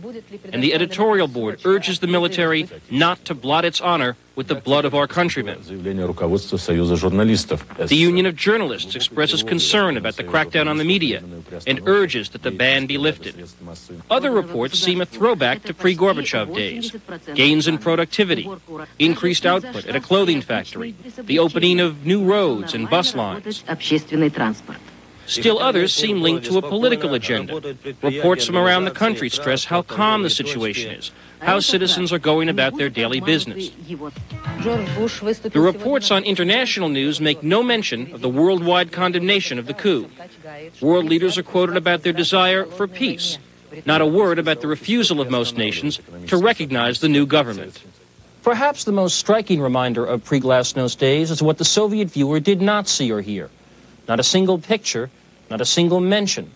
and the editorial board urges the military not to blot its honor with the blood of our countrymen. The Union of Journalists expresses concern about the crackdown on the media and urges that the ban be lifted. Other reports seem a throwback to pre Gorbachev days gains in productivity, increased output at a clothing factory, the opening of new roads and bus lines. Still others seem linked to a political agenda. Reports from around the country stress how calm the situation is, how citizens are going about their daily business. The reports on international news make no mention of the worldwide condemnation of the coup. World leaders are quoted about their desire for peace, not a word about the refusal of most nations to recognize the new government. Perhaps the most striking reminder of pre Glasnost days is what the Soviet viewer did not see or hear. Not a single picture, not a single mention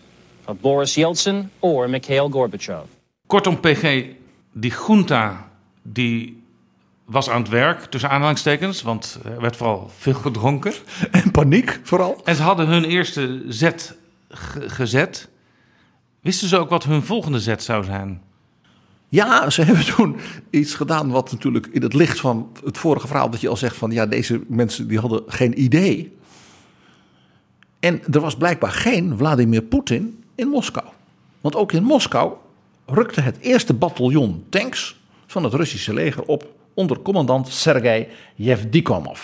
of Boris Yeltsin or Mikhail Gorbachev. Kortom, PG, die junta die was aan het werk, tussen aanhalingstekens, want er werd vooral veel gedronken. En paniek vooral. En ze hadden hun eerste zet gezet. Wisten ze ook wat hun volgende zet zou zijn? Ja, ze hebben toen iets gedaan wat natuurlijk in het licht van het vorige verhaal... dat je al zegt van ja, deze mensen die hadden geen idee. En er was blijkbaar geen Vladimir Poetin in Moskou. Want ook in Moskou rukte het eerste bataljon tanks van het Russische leger op onder commandant Sergei Yevdikomov.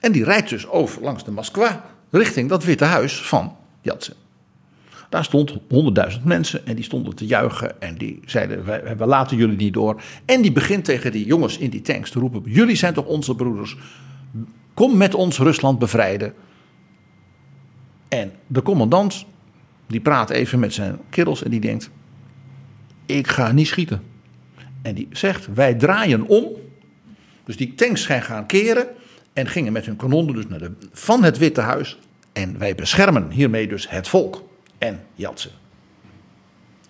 En die rijdt dus over langs de Moskwa richting dat Witte Huis van Yeltsin. Daar stond 100.000 mensen en die stonden te juichen en die zeiden: we laten jullie niet door. En die begint tegen die jongens in die tanks te roepen: Jullie zijn toch onze broeders? Kom met ons Rusland bevrijden. En de commandant die praat even met zijn kerels en die denkt: Ik ga niet schieten. En die zegt: Wij draaien om. Dus die tanks zijn gaan keren en gingen met hun kanonnen dus naar de, van het Witte Huis. En wij beschermen hiermee dus het volk en Jatsen.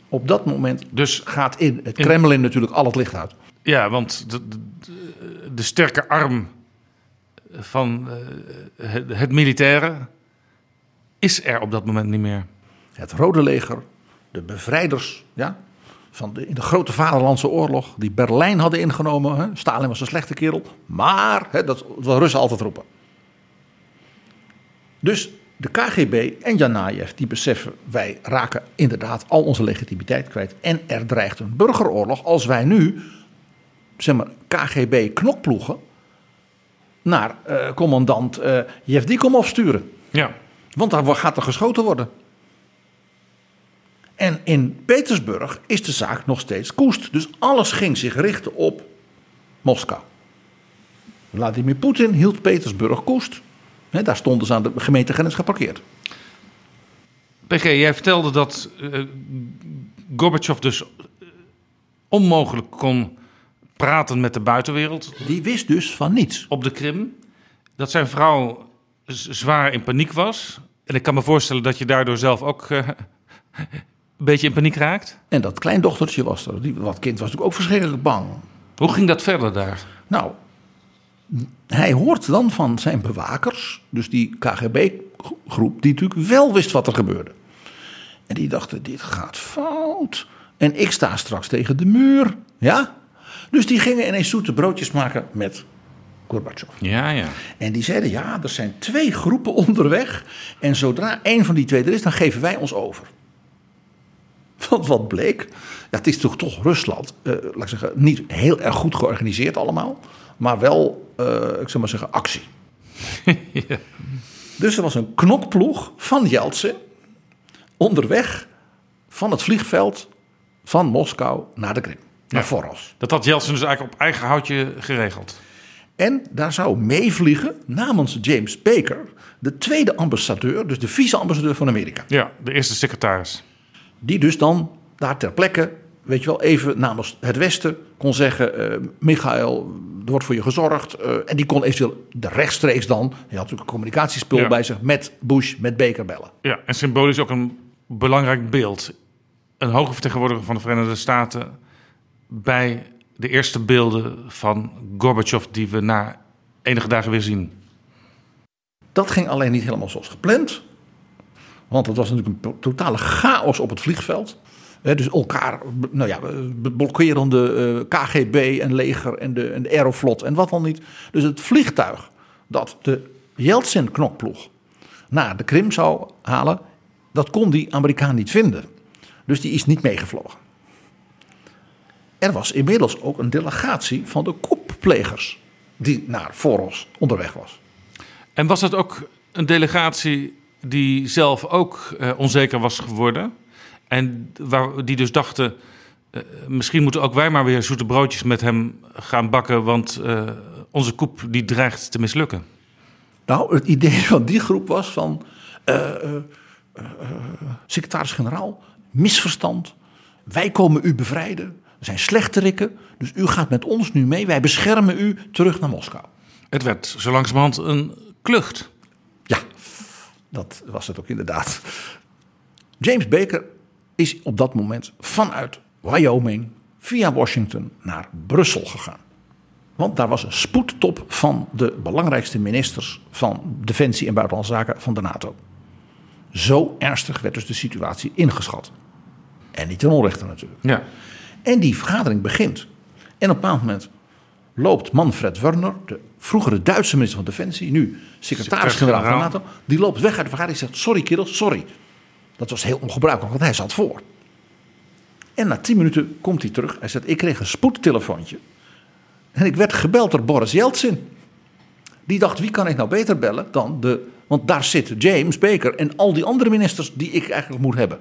Op dat moment dus gaat in het Kremlin natuurlijk al het licht uit. Ja, want de, de, de sterke arm van uh, het, het militaire is er op dat moment niet meer. Het Rode Leger, de bevrijders ja, van de, in de grote Vaderlandse oorlog, die Berlijn hadden ingenomen. Hè. Stalin was een slechte kerel, maar hè, dat wil Russen altijd roepen. Dus de KGB en Janajev die beseffen, wij raken inderdaad al onze legitimiteit kwijt. En er dreigt een burgeroorlog als wij nu, zeg maar, KGB-knokploegen naar uh, commandant uh, Yevdikomov sturen. Ja. Want daar gaat er geschoten worden. En in Petersburg is de zaak nog steeds koest. Dus alles ging zich richten op Moskou. Vladimir Poetin hield Petersburg koest. He, daar stonden ze aan de gemeentegrens geparkeerd. PG, jij vertelde dat uh, Gorbachev dus onmogelijk kon praten met de buitenwereld. Die wist dus van niets. Op de Krim. Dat zijn vrouw zwaar in paniek was. En ik kan me voorstellen dat je daardoor zelf ook uh, een beetje in paniek raakt. En dat kleindochtertje was er. Die, dat kind was natuurlijk ook verschrikkelijk bang. Hoe ging dat verder daar? Nou, hij hoort dan van zijn bewakers, dus die KGB-groep, die natuurlijk wel wist wat er gebeurde. En die dachten, dit gaat fout. En ik sta straks tegen de muur. Ja? Dus die gingen ineens zoete broodjes maken met Gorbachev. Ja, ja. En die zeiden, ja, er zijn twee groepen onderweg. En zodra één van die twee er is, dan geven wij ons over. Want wat bleek, ja, het is toch toch Rusland, eh, laat ik zeggen, niet heel erg goed georganiseerd allemaal. Maar wel, eh, ik zou maar zeggen, actie. Dus er was een knokploeg van Jeltsin onderweg van het vliegveld van Moskou naar de Krim. Naar Ja. Voros. Dat had Jeltsin dus eigenlijk op eigen houtje geregeld. En daar zou meevliegen namens James Baker, de tweede ambassadeur, dus de vice-ambassadeur van Amerika. Ja, de eerste secretaris. Die dus dan daar ter plekke, weet je wel, even namens het Westen kon zeggen: eh Michael, er wordt voor je gezorgd. eh, en die kon eventueel de rechtstreeks dan, hij had natuurlijk een communicatiespul Ja. bij zich, met Bush, met Baker bellen. Ja, en symbolisch ook een belangrijk beeld. Een hoge vertegenwoordiger van de Verenigde Staten bij de eerste beelden van Gorbachev die we na enige dagen weer zien. Dat ging alleen niet helemaal zoals gepland. Want het was natuurlijk een totale chaos op het vliegveld. Dus elkaar, nou ja, blokkerende eh, KGB en leger en de, en de Aeroflot en wat dan niet. Dus het vliegtuig dat de Yeltsin-knokploeg naar de Krim zou halen, dat kon die Amerikaan niet vinden. Dus die is niet meegevlogen. Er was inmiddels ook een delegatie van de koepplegers die naar Voros onderweg was. En was dat ook een delegatie die zelf ook eh, onzeker was geworden? En waar, die dus dachten, eh, misschien moeten ook wij maar weer zoete broodjes met hem gaan bakken, want eh, onze koep die dreigt te mislukken. Nou, het idee van die groep was van... secretaris-generaal, misverstand. Wij komen u bevrijden. We zijn slechterikken, dus u gaat met ons nu mee. Wij beschermen u terug naar Moskou. Het werd zo langzamerhand een klucht. Dat was het ook inderdaad. James Baker is op dat moment vanuit Wyoming via Washington naar Brussel gegaan. Want daar was een spoedtop van de belangrijkste ministers van Defensie en Buitenlandse Zaken van de NATO. Zo ernstig werd dus de situatie ingeschat. En niet ten onrechte natuurlijk. Ja. En die vergadering begint. En op een bepaald moment loopt Manfred Werner, de vroegere Duitse minister van Defensie, nu secretaris-generaal van NATO, die loopt weg uit de vergadering en zegt: Sorry, kerels, sorry. Dat was heel ongebruikelijk, want hij zat voor. En na tien minuten komt hij terug. Hij zegt: Ik kreeg een spoedtelefoontje. En ik werd gebeld door Boris Yeltsin. Die dacht: Wie kan ik nou beter bellen dan de. Want daar zit James Baker en al die andere ministers die ik eigenlijk moet hebben.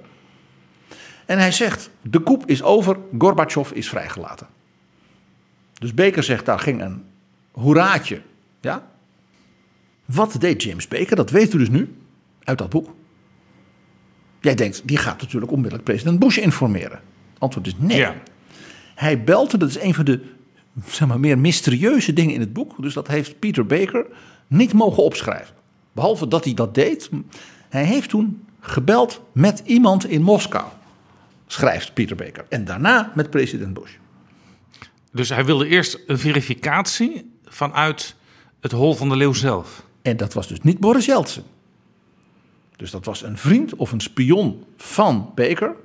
En hij zegt: De koep is over, Gorbachev is vrijgelaten. Dus Baker zegt: Daar ging een hoeraatje. Ja? Wat deed James Baker? Dat weet u dus nu uit dat boek. Jij denkt, die gaat natuurlijk onmiddellijk president Bush informeren. Antwoord is nee. Ja. Hij belde, dat is een van de zeg maar, meer mysterieuze dingen in het boek. Dus dat heeft Peter Baker niet mogen opschrijven. Behalve dat hij dat deed. Hij heeft toen gebeld met iemand in Moskou. Schrijft Peter Baker. En daarna met president Bush. Dus hij wilde eerst een verificatie vanuit het hol van de leeuw zelf. En dat was dus niet Boris Yeltsin. Dus dat was een vriend of een spion van Baker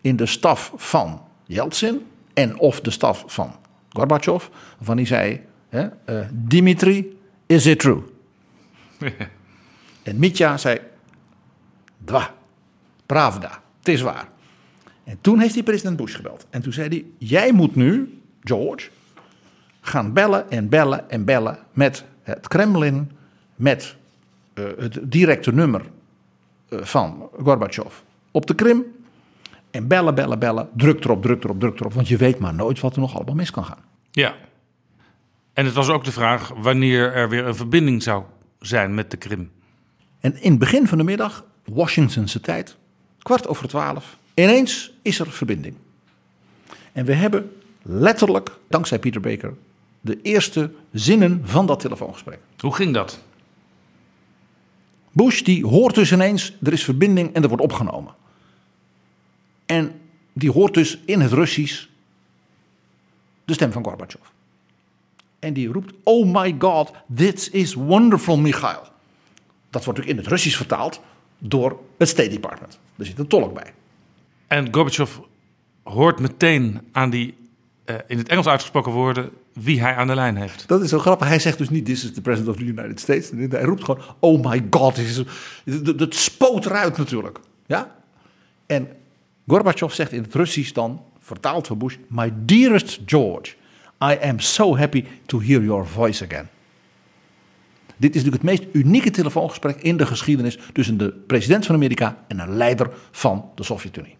in de staf van Yeltsin en of de staf van Gorbachev, waarvan hij zei: hè, eh, Dimitri, is it true? En Mitya zei: Dwa, pravda, het is waar. En toen heeft hij president Bush gebeld. En toen zei hij: Jij moet nu, George, gaan bellen en bellen en bellen met het Kremlin, met eh, het directe nummer eh, van Gorbachev op de Krim. En bellen, bellen, bellen. Druk erop, druk erop, druk erop. Want je weet maar nooit wat er nog allemaal mis kan gaan. Ja. En het was ook de vraag wanneer er weer een verbinding zou zijn met de Krim. En in het begin van de middag, Washingtonse tijd, kwart over twaalf, ineens is er verbinding. En we hebben letterlijk, dankzij Peter Baker, de eerste zinnen van dat telefoongesprek. Hoe ging dat? Bush die hoort dus ineens, er is verbinding en er wordt opgenomen. En die hoort dus in het Russisch de stem van Gorbachev. En die roept: Oh my god, this is wonderful, Michail. Dat wordt ook in het Russisch vertaald door het State Department. Er zit een tolk bij. En Gorbachev hoort meteen aan die uh, in het Engels uitgesproken woorden wie hij aan de lijn heeft. Dat is zo grappig. Hij zegt dus niet: This is the president of the United States. Hij roept gewoon: Oh my god. Dat spoot eruit natuurlijk. Ja? En Gorbachev zegt in het Russisch dan, vertaald van Bush: My dearest George, I am so happy to hear your voice again. Dit is natuurlijk het meest unieke telefoongesprek in de geschiedenis tussen de president van Amerika en een leider van de Sovjet-Unie.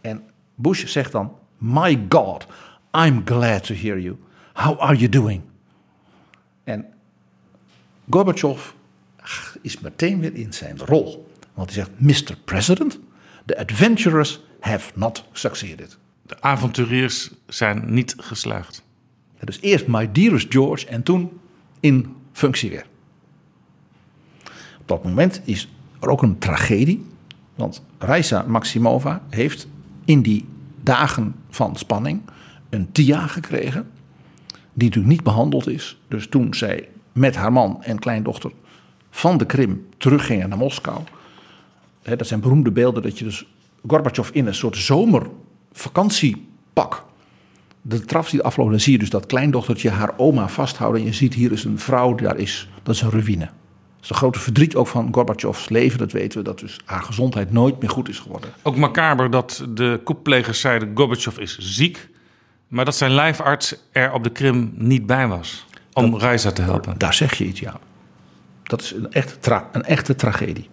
En Bush zegt dan: My God, I'm glad to hear you. How are you doing? En Gorbachev is meteen weer in zijn rol. Want hij zegt: Mr. President, the adventurers have not succeeded. De avonturiers zijn niet geslaagd. dus eerst My Dearest George en toen in functie weer. Op dat moment is er ook een tragedie. Want Raisa Maximova heeft in die dagen van spanning een TIA gekregen. Die natuurlijk niet behandeld is. Dus toen zij met haar man en kleindochter van de Krim teruggingen naar Moskou. Hè, dat zijn beroemde beelden dat je dus Gorbachev in een soort zomervakantiepak de traf die afloopt, dan zie je dus dat kleindochtertje haar oma vasthouden. En je ziet hier is een vrouw, daar is, dat is een ruïne. Is een grote verdriet ook van Gorbachevs leven. Dat weten we, dat dus haar gezondheid nooit meer goed is geworden. Ook macaber dat de koepplegers zeiden Gorbachev is ziek. Maar dat zijn lijfarts er op de Krim niet bij was. Om dat, te helpen. Daar zeg je iets, ja. Dat is een, echt een echte tragedie.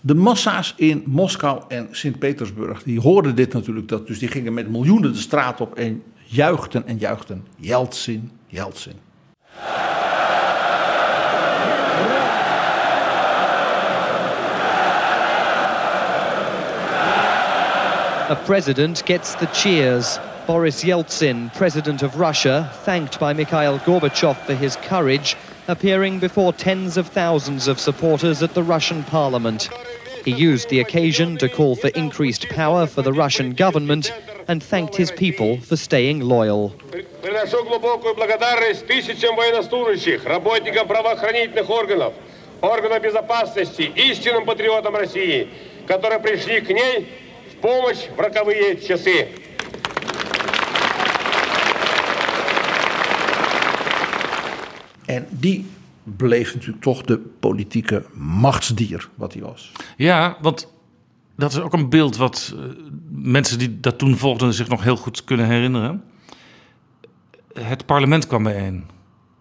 De massa's in Moskou en Sint-Petersburg, die hoorden dit natuurlijk. Dat, dus die gingen met miljoenen de straat op en juichten en juichten. Yeltsin, Yeltsin. A president gets the cheers. Boris Yeltsin, president of Russia, thanked by Mikhail Gorbachev for his courage, appearing before tens of thousands of supporters at the Russian parliament. He used the occasion to call for increased power for the Russian government and thanked his people for staying loyal. Приношу глубокую благодарность тысячам военнослужащих, работникам правоохранительных органов, органов безопасности, истинным патриотам России, которые пришли к ней в помощь в роковые часы. En die bleef natuurlijk toch de politieke machtsdier wat hij was. Ja, want dat is ook een beeld wat uh, mensen die dat toen volgden zich nog heel goed kunnen herinneren. Het parlement kwam bijeen.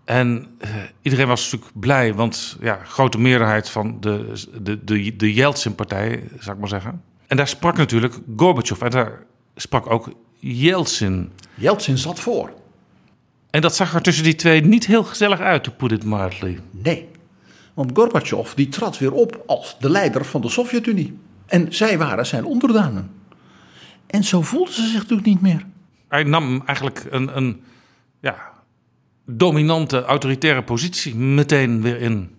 En uh, iedereen was natuurlijk blij, want ja, grote meerderheid van de, de, de, de Yeltsin-partij, zou ik maar zeggen. en daar sprak natuurlijk Gorbachev en daar sprak ook Yeltsin. Yeltsin zat voor. En dat zag er tussen die twee niet heel gezellig uit, to put it mildly. Nee, want Gorbachev die trad weer op als de leider van de Sovjet-Unie. En zij waren zijn onderdanen. En zo voelden ze zich natuurlijk niet meer. Hij nam eigenlijk een, een ja, dominante, autoritaire positie meteen weer in.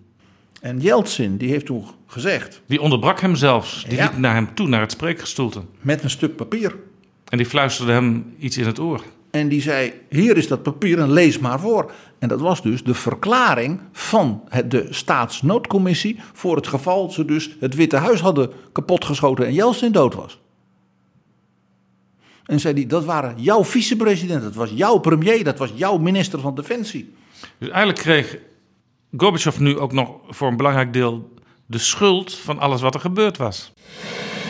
En Yeltsin die heeft toen gezegd... Die onderbrak hem zelfs. Die ja. liep naar hem toe, naar het spreekgestoelte. Met een stuk papier. En die fluisterde hem iets in het oor. En die zei: Hier is dat papier en lees maar voor. En dat was dus de verklaring van de staatsnoodcommissie. voor het geval ze dus het Witte Huis hadden kapotgeschoten en Jeltsin dood was. En zei hij: Dat waren jouw vicepresident, dat was jouw premier, dat was jouw minister van Defensie. Dus eigenlijk kreeg Gorbachev nu ook nog voor een belangrijk deel de schuld van alles wat er gebeurd was.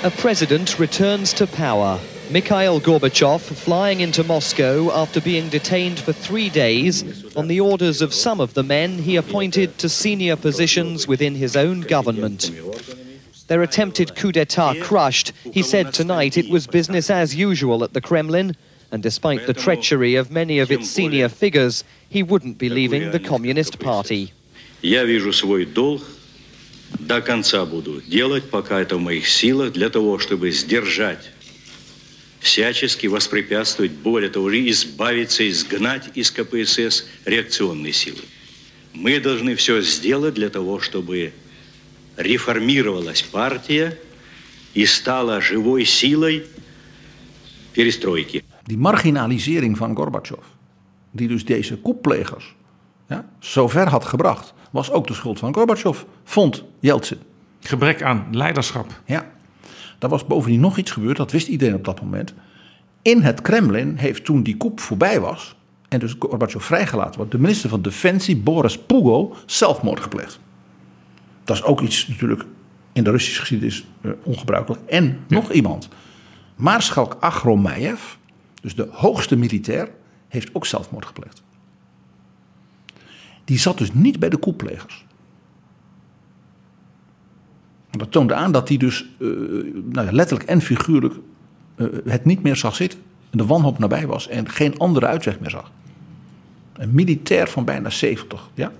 A president returns to power. Mikhail Gorbachev flying into Moscow after being detained for three days on the orders of some of the men he appointed to senior positions within his own government. Their attempted coup d'etat crushed, he said tonight it was business as usual at the Kremlin, and despite the treachery of many of its senior figures, he wouldn't be leaving the Communist Party. Я вижу свой долг до конца буду делать, пока это в моих силах, для того, чтобы сдержать всячески воспрепятствовать, более того, избавиться, изгнать из КПСС реакционные силы. Мы должны все сделать для того, чтобы реформировалась партия и стала живой силой перестройки. Die marginalisering van Gorbachev, die dus deze koeplegers ja, zover had gebracht, was ook de schuld van Gorbachev, vond Yeltsin. Gebrek aan leiderschap. Ja. Er was bovendien nog iets gebeurd, dat wist iedereen op dat moment. In het Kremlin heeft toen die koep voorbij was, en dus Gorbachev vrijgelaten wordt, de minister van Defensie, Boris Pugo, zelfmoord gepleegd. Dat is ook iets natuurlijk in de Russische geschiedenis uh, ongebruikelijk. En nog iemand, Maarschalk Agromeyev, dus de hoogste militair, heeft ook zelfmoord gepleegd. Die zat dus niet bij de koeplegers. Dat toonde aan dat hij dus uh, nou ja, letterlijk en figuurlijk uh, het niet meer zag zitten. En de wanhoop nabij was en geen andere uitweg meer zag. Een militair van bijna 70, ja.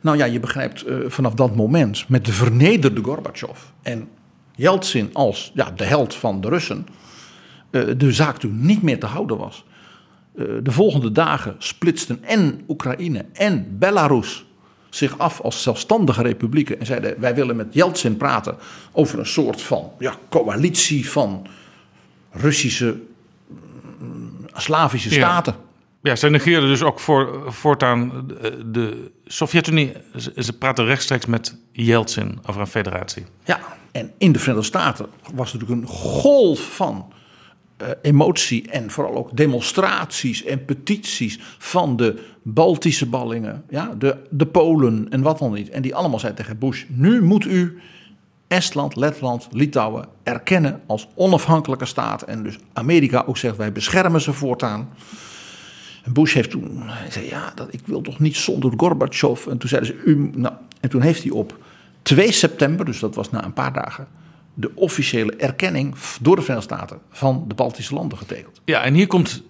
Nou ja, je begrijpt uh, vanaf dat moment met de vernederde Gorbachev en Yeltsin als ja, de held van de Russen, de zaak toen niet meer te houden was. De volgende dagen splitsten en Oekraïne en Belarus zich af als zelfstandige republieken en zeiden: wij willen met Yeltsin praten over een soort van ja, coalitie van Russische, Slavische staten. Ja. ja, zij negeerden dus ook voor, voortaan de, Sovjet-Unie. Ze praten rechtstreeks met Yeltsin over een federatie. Ja, en in de Verenigde Staten was natuurlijk een golf van emotie en vooral ook demonstraties en petities van de Baltische ballingen, ja, de, de Polen en wat dan niet. En die allemaal zeiden tegen Bush: nu moet u Estland, Letland, Litouwen erkennen als onafhankelijke staat. En dus Amerika ook zegt: wij beschermen ze voortaan. En Bush heeft toen zei: ja, dat, ik wil toch niet zonder Gorbachev. En toen zeiden ze: u, nou, en toen heeft hij op 2 september, dus dat was na een paar dagen de officiële erkenning door de Verenigde Staten van de Baltische landen getekend. Ja, en hier komt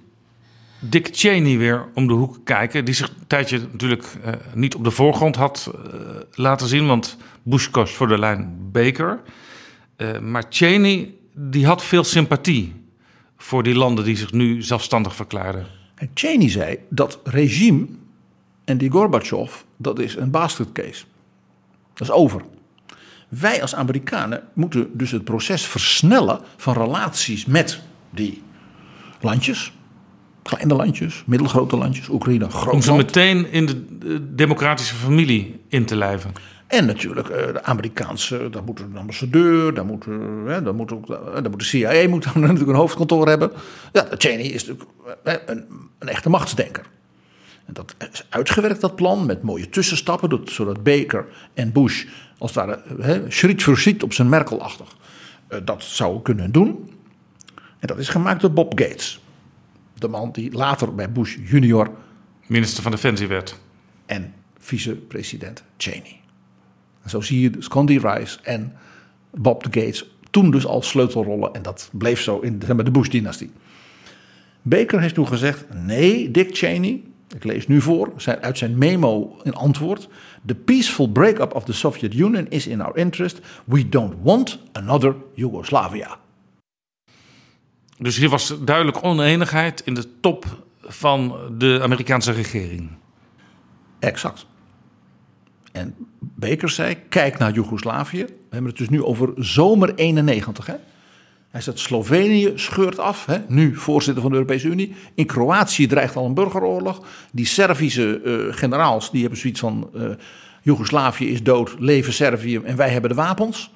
Dick Cheney weer om de hoek kijken. Die zich een tijdje natuurlijk uh, niet op de voorgrond had uh, laten zien. Want Bush koos voor de lijn Baker. Uh, maar Cheney die had veel sympathie voor die landen die zich nu zelfstandig verklaarden. En Cheney zei dat regime en die Gorbachev, dat is een bastard case. Dat is over. Wij als Amerikanen moeten dus het proces versnellen van relaties met die landjes. Kleine landjes, middelgrote landjes, Oekraïne, groot Om ze meteen in de democratische familie in te lijven. En natuurlijk de Amerikaanse, daar moet een ambassadeur, daar moet, daar moet, ook, daar moet de CIA moet natuurlijk een hoofdkantoor hebben. Ja, Cheney is natuurlijk een, een echte machtsdenker. En dat is uitgewerkt, dat plan, met mooie tussenstappen, zodat Baker en Bush als het ware schriet voor schriet op zijn Merkelachtig dat zou kunnen doen. En dat is gemaakt door Bob Gates. De man die later bij Bush junior... Minister van Defensie werd. En vicepresident Cheney. En zo zie je dus Condi Rice en Bob Gates toen dus al sleutelrollen. En dat bleef zo in de Bush-dynastie. Baker heeft toen gezegd: nee, Dick Cheney, ik lees nu voor uit zijn memo in antwoord. The peaceful breakup of the Soviet Union is in our interest. We don't want another Yugoslavia. Dus hier was duidelijk oneenigheid in de top van de Amerikaanse regering. Exact. En Baker zei: kijk naar Joegoslavië. We hebben het dus nu over zomer 91. Hè? Hij zegt: Slovenië scheurt af, hè? nu voorzitter van de Europese Unie. In Kroatië dreigt al een burgeroorlog. Die Servische uh, generaals die hebben zoiets van: uh, Joegoslavië is dood, leven Servië en wij hebben de wapens.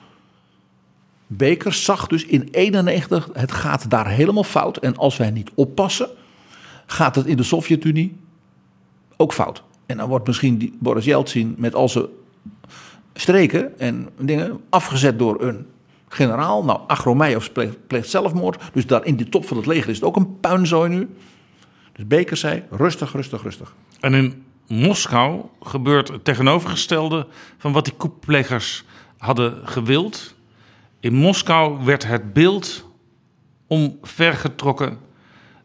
Baker zag dus in 91, het gaat daar helemaal fout. En als wij niet oppassen, gaat het in de Sovjet-Unie ook fout. En dan wordt misschien Boris Yeltsin met al zijn streken en dingen afgezet door een generaal. Nou, Agromeyev pleegt, zelfmoord. Dus daar in de top van het leger is het ook een puinzooi nu. Dus Baker zei, rustig, rustig, rustig. En in Moskou gebeurt het tegenovergestelde van wat die koeplegers hadden gewild. In Moskou werd het beeld omvergetrokken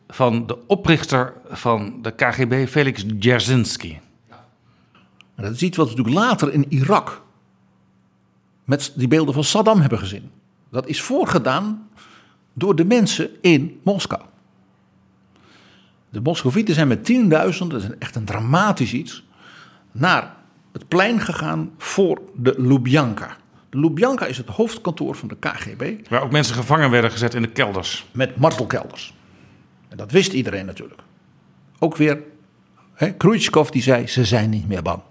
van de oprichter van de KGB, Felix Dzerzhinsky. Dat is iets wat we natuurlijk later in Irak met die beelden van Saddam hebben gezien. Dat is voorgedaan door de mensen in Moskou. De Moscovieten zijn met tienduizenden, dat is echt een dramatisch iets, naar het plein gegaan voor de Lubjanka. De Lubjanka is het hoofdkantoor van de KGB. Waar ook mensen gevangen werden gezet in de kelders. Met martelkelders. En dat wist iedereen natuurlijk. Ook weer, hè, Khrushchev die zei, ze zijn niet meer bang.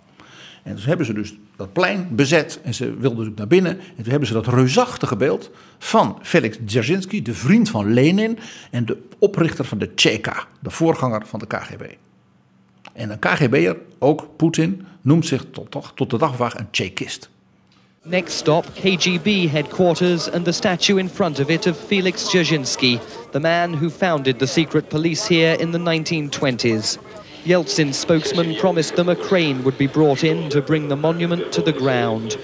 En toen hebben ze dus dat plein bezet en ze wilden naar binnen. En toen hebben ze dat reusachtige beeld van Felix Dzerzhinsky, de vriend van Lenin en de oprichter van de Cheka, de voorganger van de KGB. En een KGB'er, ook Poetin, noemt zich tot, tot, de dag van een Chekist. Next stop, KGB headquarters and the statue in front of it of Felix Dzerzhinsky, the man who founded the secret police here in the 1920s. Yeltsin's spokesman promised them a crane would be brought in to bring the monument to the ground.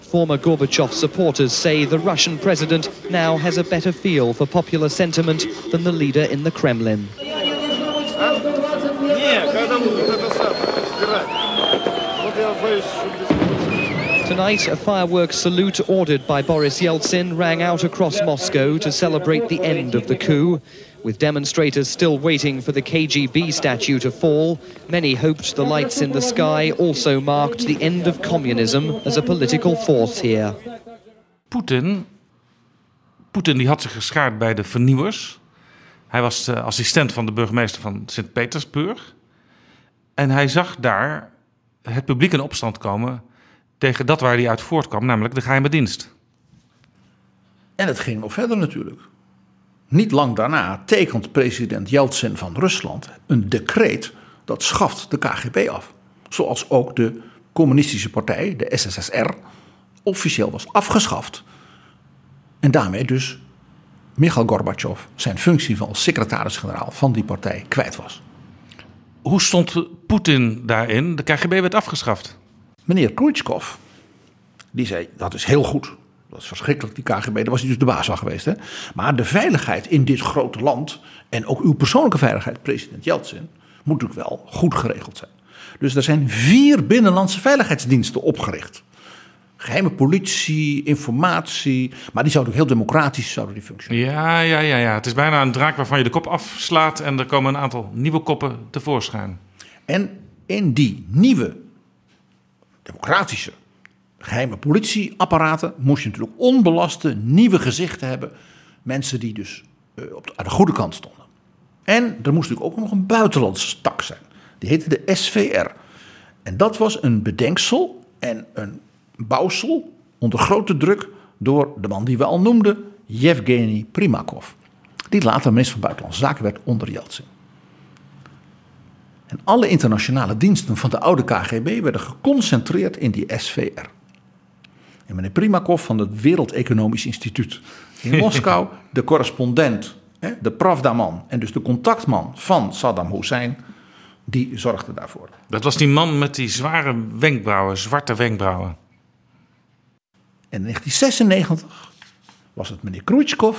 Former Gorbachev supporters say the Russian president now has a better feel for popular sentiment than the leader in the Kremlin. Tonight, a fireworks salute ordered by Boris Yeltsin rang out across Moscow to celebrate the end of the coup. With demonstrators still waiting for the KGB statue to fall, many hoped the lights in the sky also marked the end of communism as a political force here. Poetin, Poetin die had zich geschaard bij de vernieuwers. Hij was de assistent van de burgemeester van Sint-Petersburg. En hij zag daar het publiek in opstand komen tegen dat waar hij uit voortkwam, namelijk de geheime dienst. En het ging nog verder natuurlijk. Niet lang daarna tekent president Yeltsin van Rusland een decreet dat schaft de KGB af. Zoals ook de communistische partij, de SSSR, officieel was afgeschaft. En daarmee dus Mikhail Gorbachev zijn functie van secretaris-generaal van die partij kwijt was. Hoe stond Poetin daarin? De KGB werd afgeschaft. Meneer Khrushchev, die zei dat is heel goed. Dat is verschrikkelijk, die KGB. Daar was hij dus de baas van geweest. Hè? Maar de veiligheid in dit grote land. en ook uw persoonlijke veiligheid, president Yeltsin. moet natuurlijk wel goed geregeld zijn. Dus er zijn vier binnenlandse veiligheidsdiensten opgericht. Geheime politie, informatie. Maar die zouden ook heel democratisch zouden die functioneren. Ja, ja, ja, ja. Het is bijna een draak waarvan je de kop afslaat. en er komen een aantal nieuwe koppen tevoorschijn. En in die nieuwe democratische geheime politieapparaten moest je natuurlijk onbelaste nieuwe gezichten hebben. Mensen die dus uh, op de, aan de goede kant stonden. En er moest natuurlijk ook nog een buitenlandse tak zijn. Die heette de SVR. En dat was een bedenksel en een bouwsel onder grote druk door de man die we al noemden, Yevgeny Primakov. Die later minister van Buitenlandse Zaken werd onder Yeltsin. En alle internationale diensten van de oude KGB werden geconcentreerd in die SVR. En meneer Primakov van het Wereld Economisch Instituut in Moskou, de correspondent, de Pravda-man en dus de contactman van Saddam Hussein, die zorgde daarvoor. Dat was die man met die zware wenkbrauwen, zwarte wenkbrauwen. En in 1996 was het meneer Khrushchev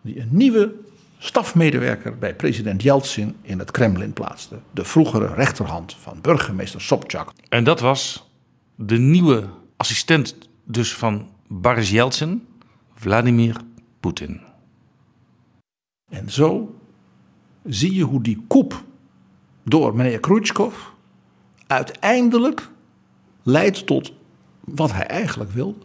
die een nieuwe stafmedewerker bij president Yeltsin in het Kremlin plaatste. De vroegere rechterhand van burgemeester Sobchak. En dat was de nieuwe assistent dus van Boris Yeltsin, Vladimir Poetin. En zo zie je hoe die koep door meneer Khrushchev uiteindelijk leidt tot wat hij eigenlijk wil.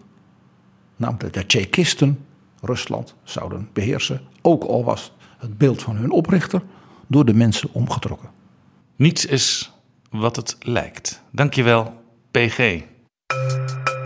Namelijk dat de Tsjechisten Rusland zouden beheersen. Ook al was het beeld van hun oprichter door de mensen omgetrokken. Niets is wat het lijkt. Dankjewel, PG. Música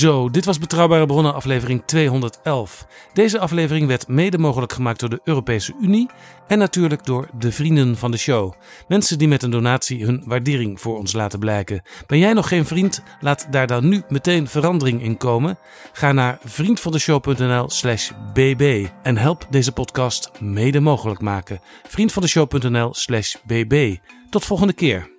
Zo, dit was Betrouwbare Bronnen aflevering 211. Deze aflevering werd mede mogelijk gemaakt door de Europese Unie en natuurlijk door de vrienden van de show. Mensen die met een donatie hun waardering voor ons laten blijken. Ben jij nog geen vriend? Laat daar dan nu meteen verandering in komen. Ga naar vriendvandeshow.nl/slash bb en help deze podcast mede mogelijk maken. Vriendvandeshow.nl/slash bb. Tot volgende keer.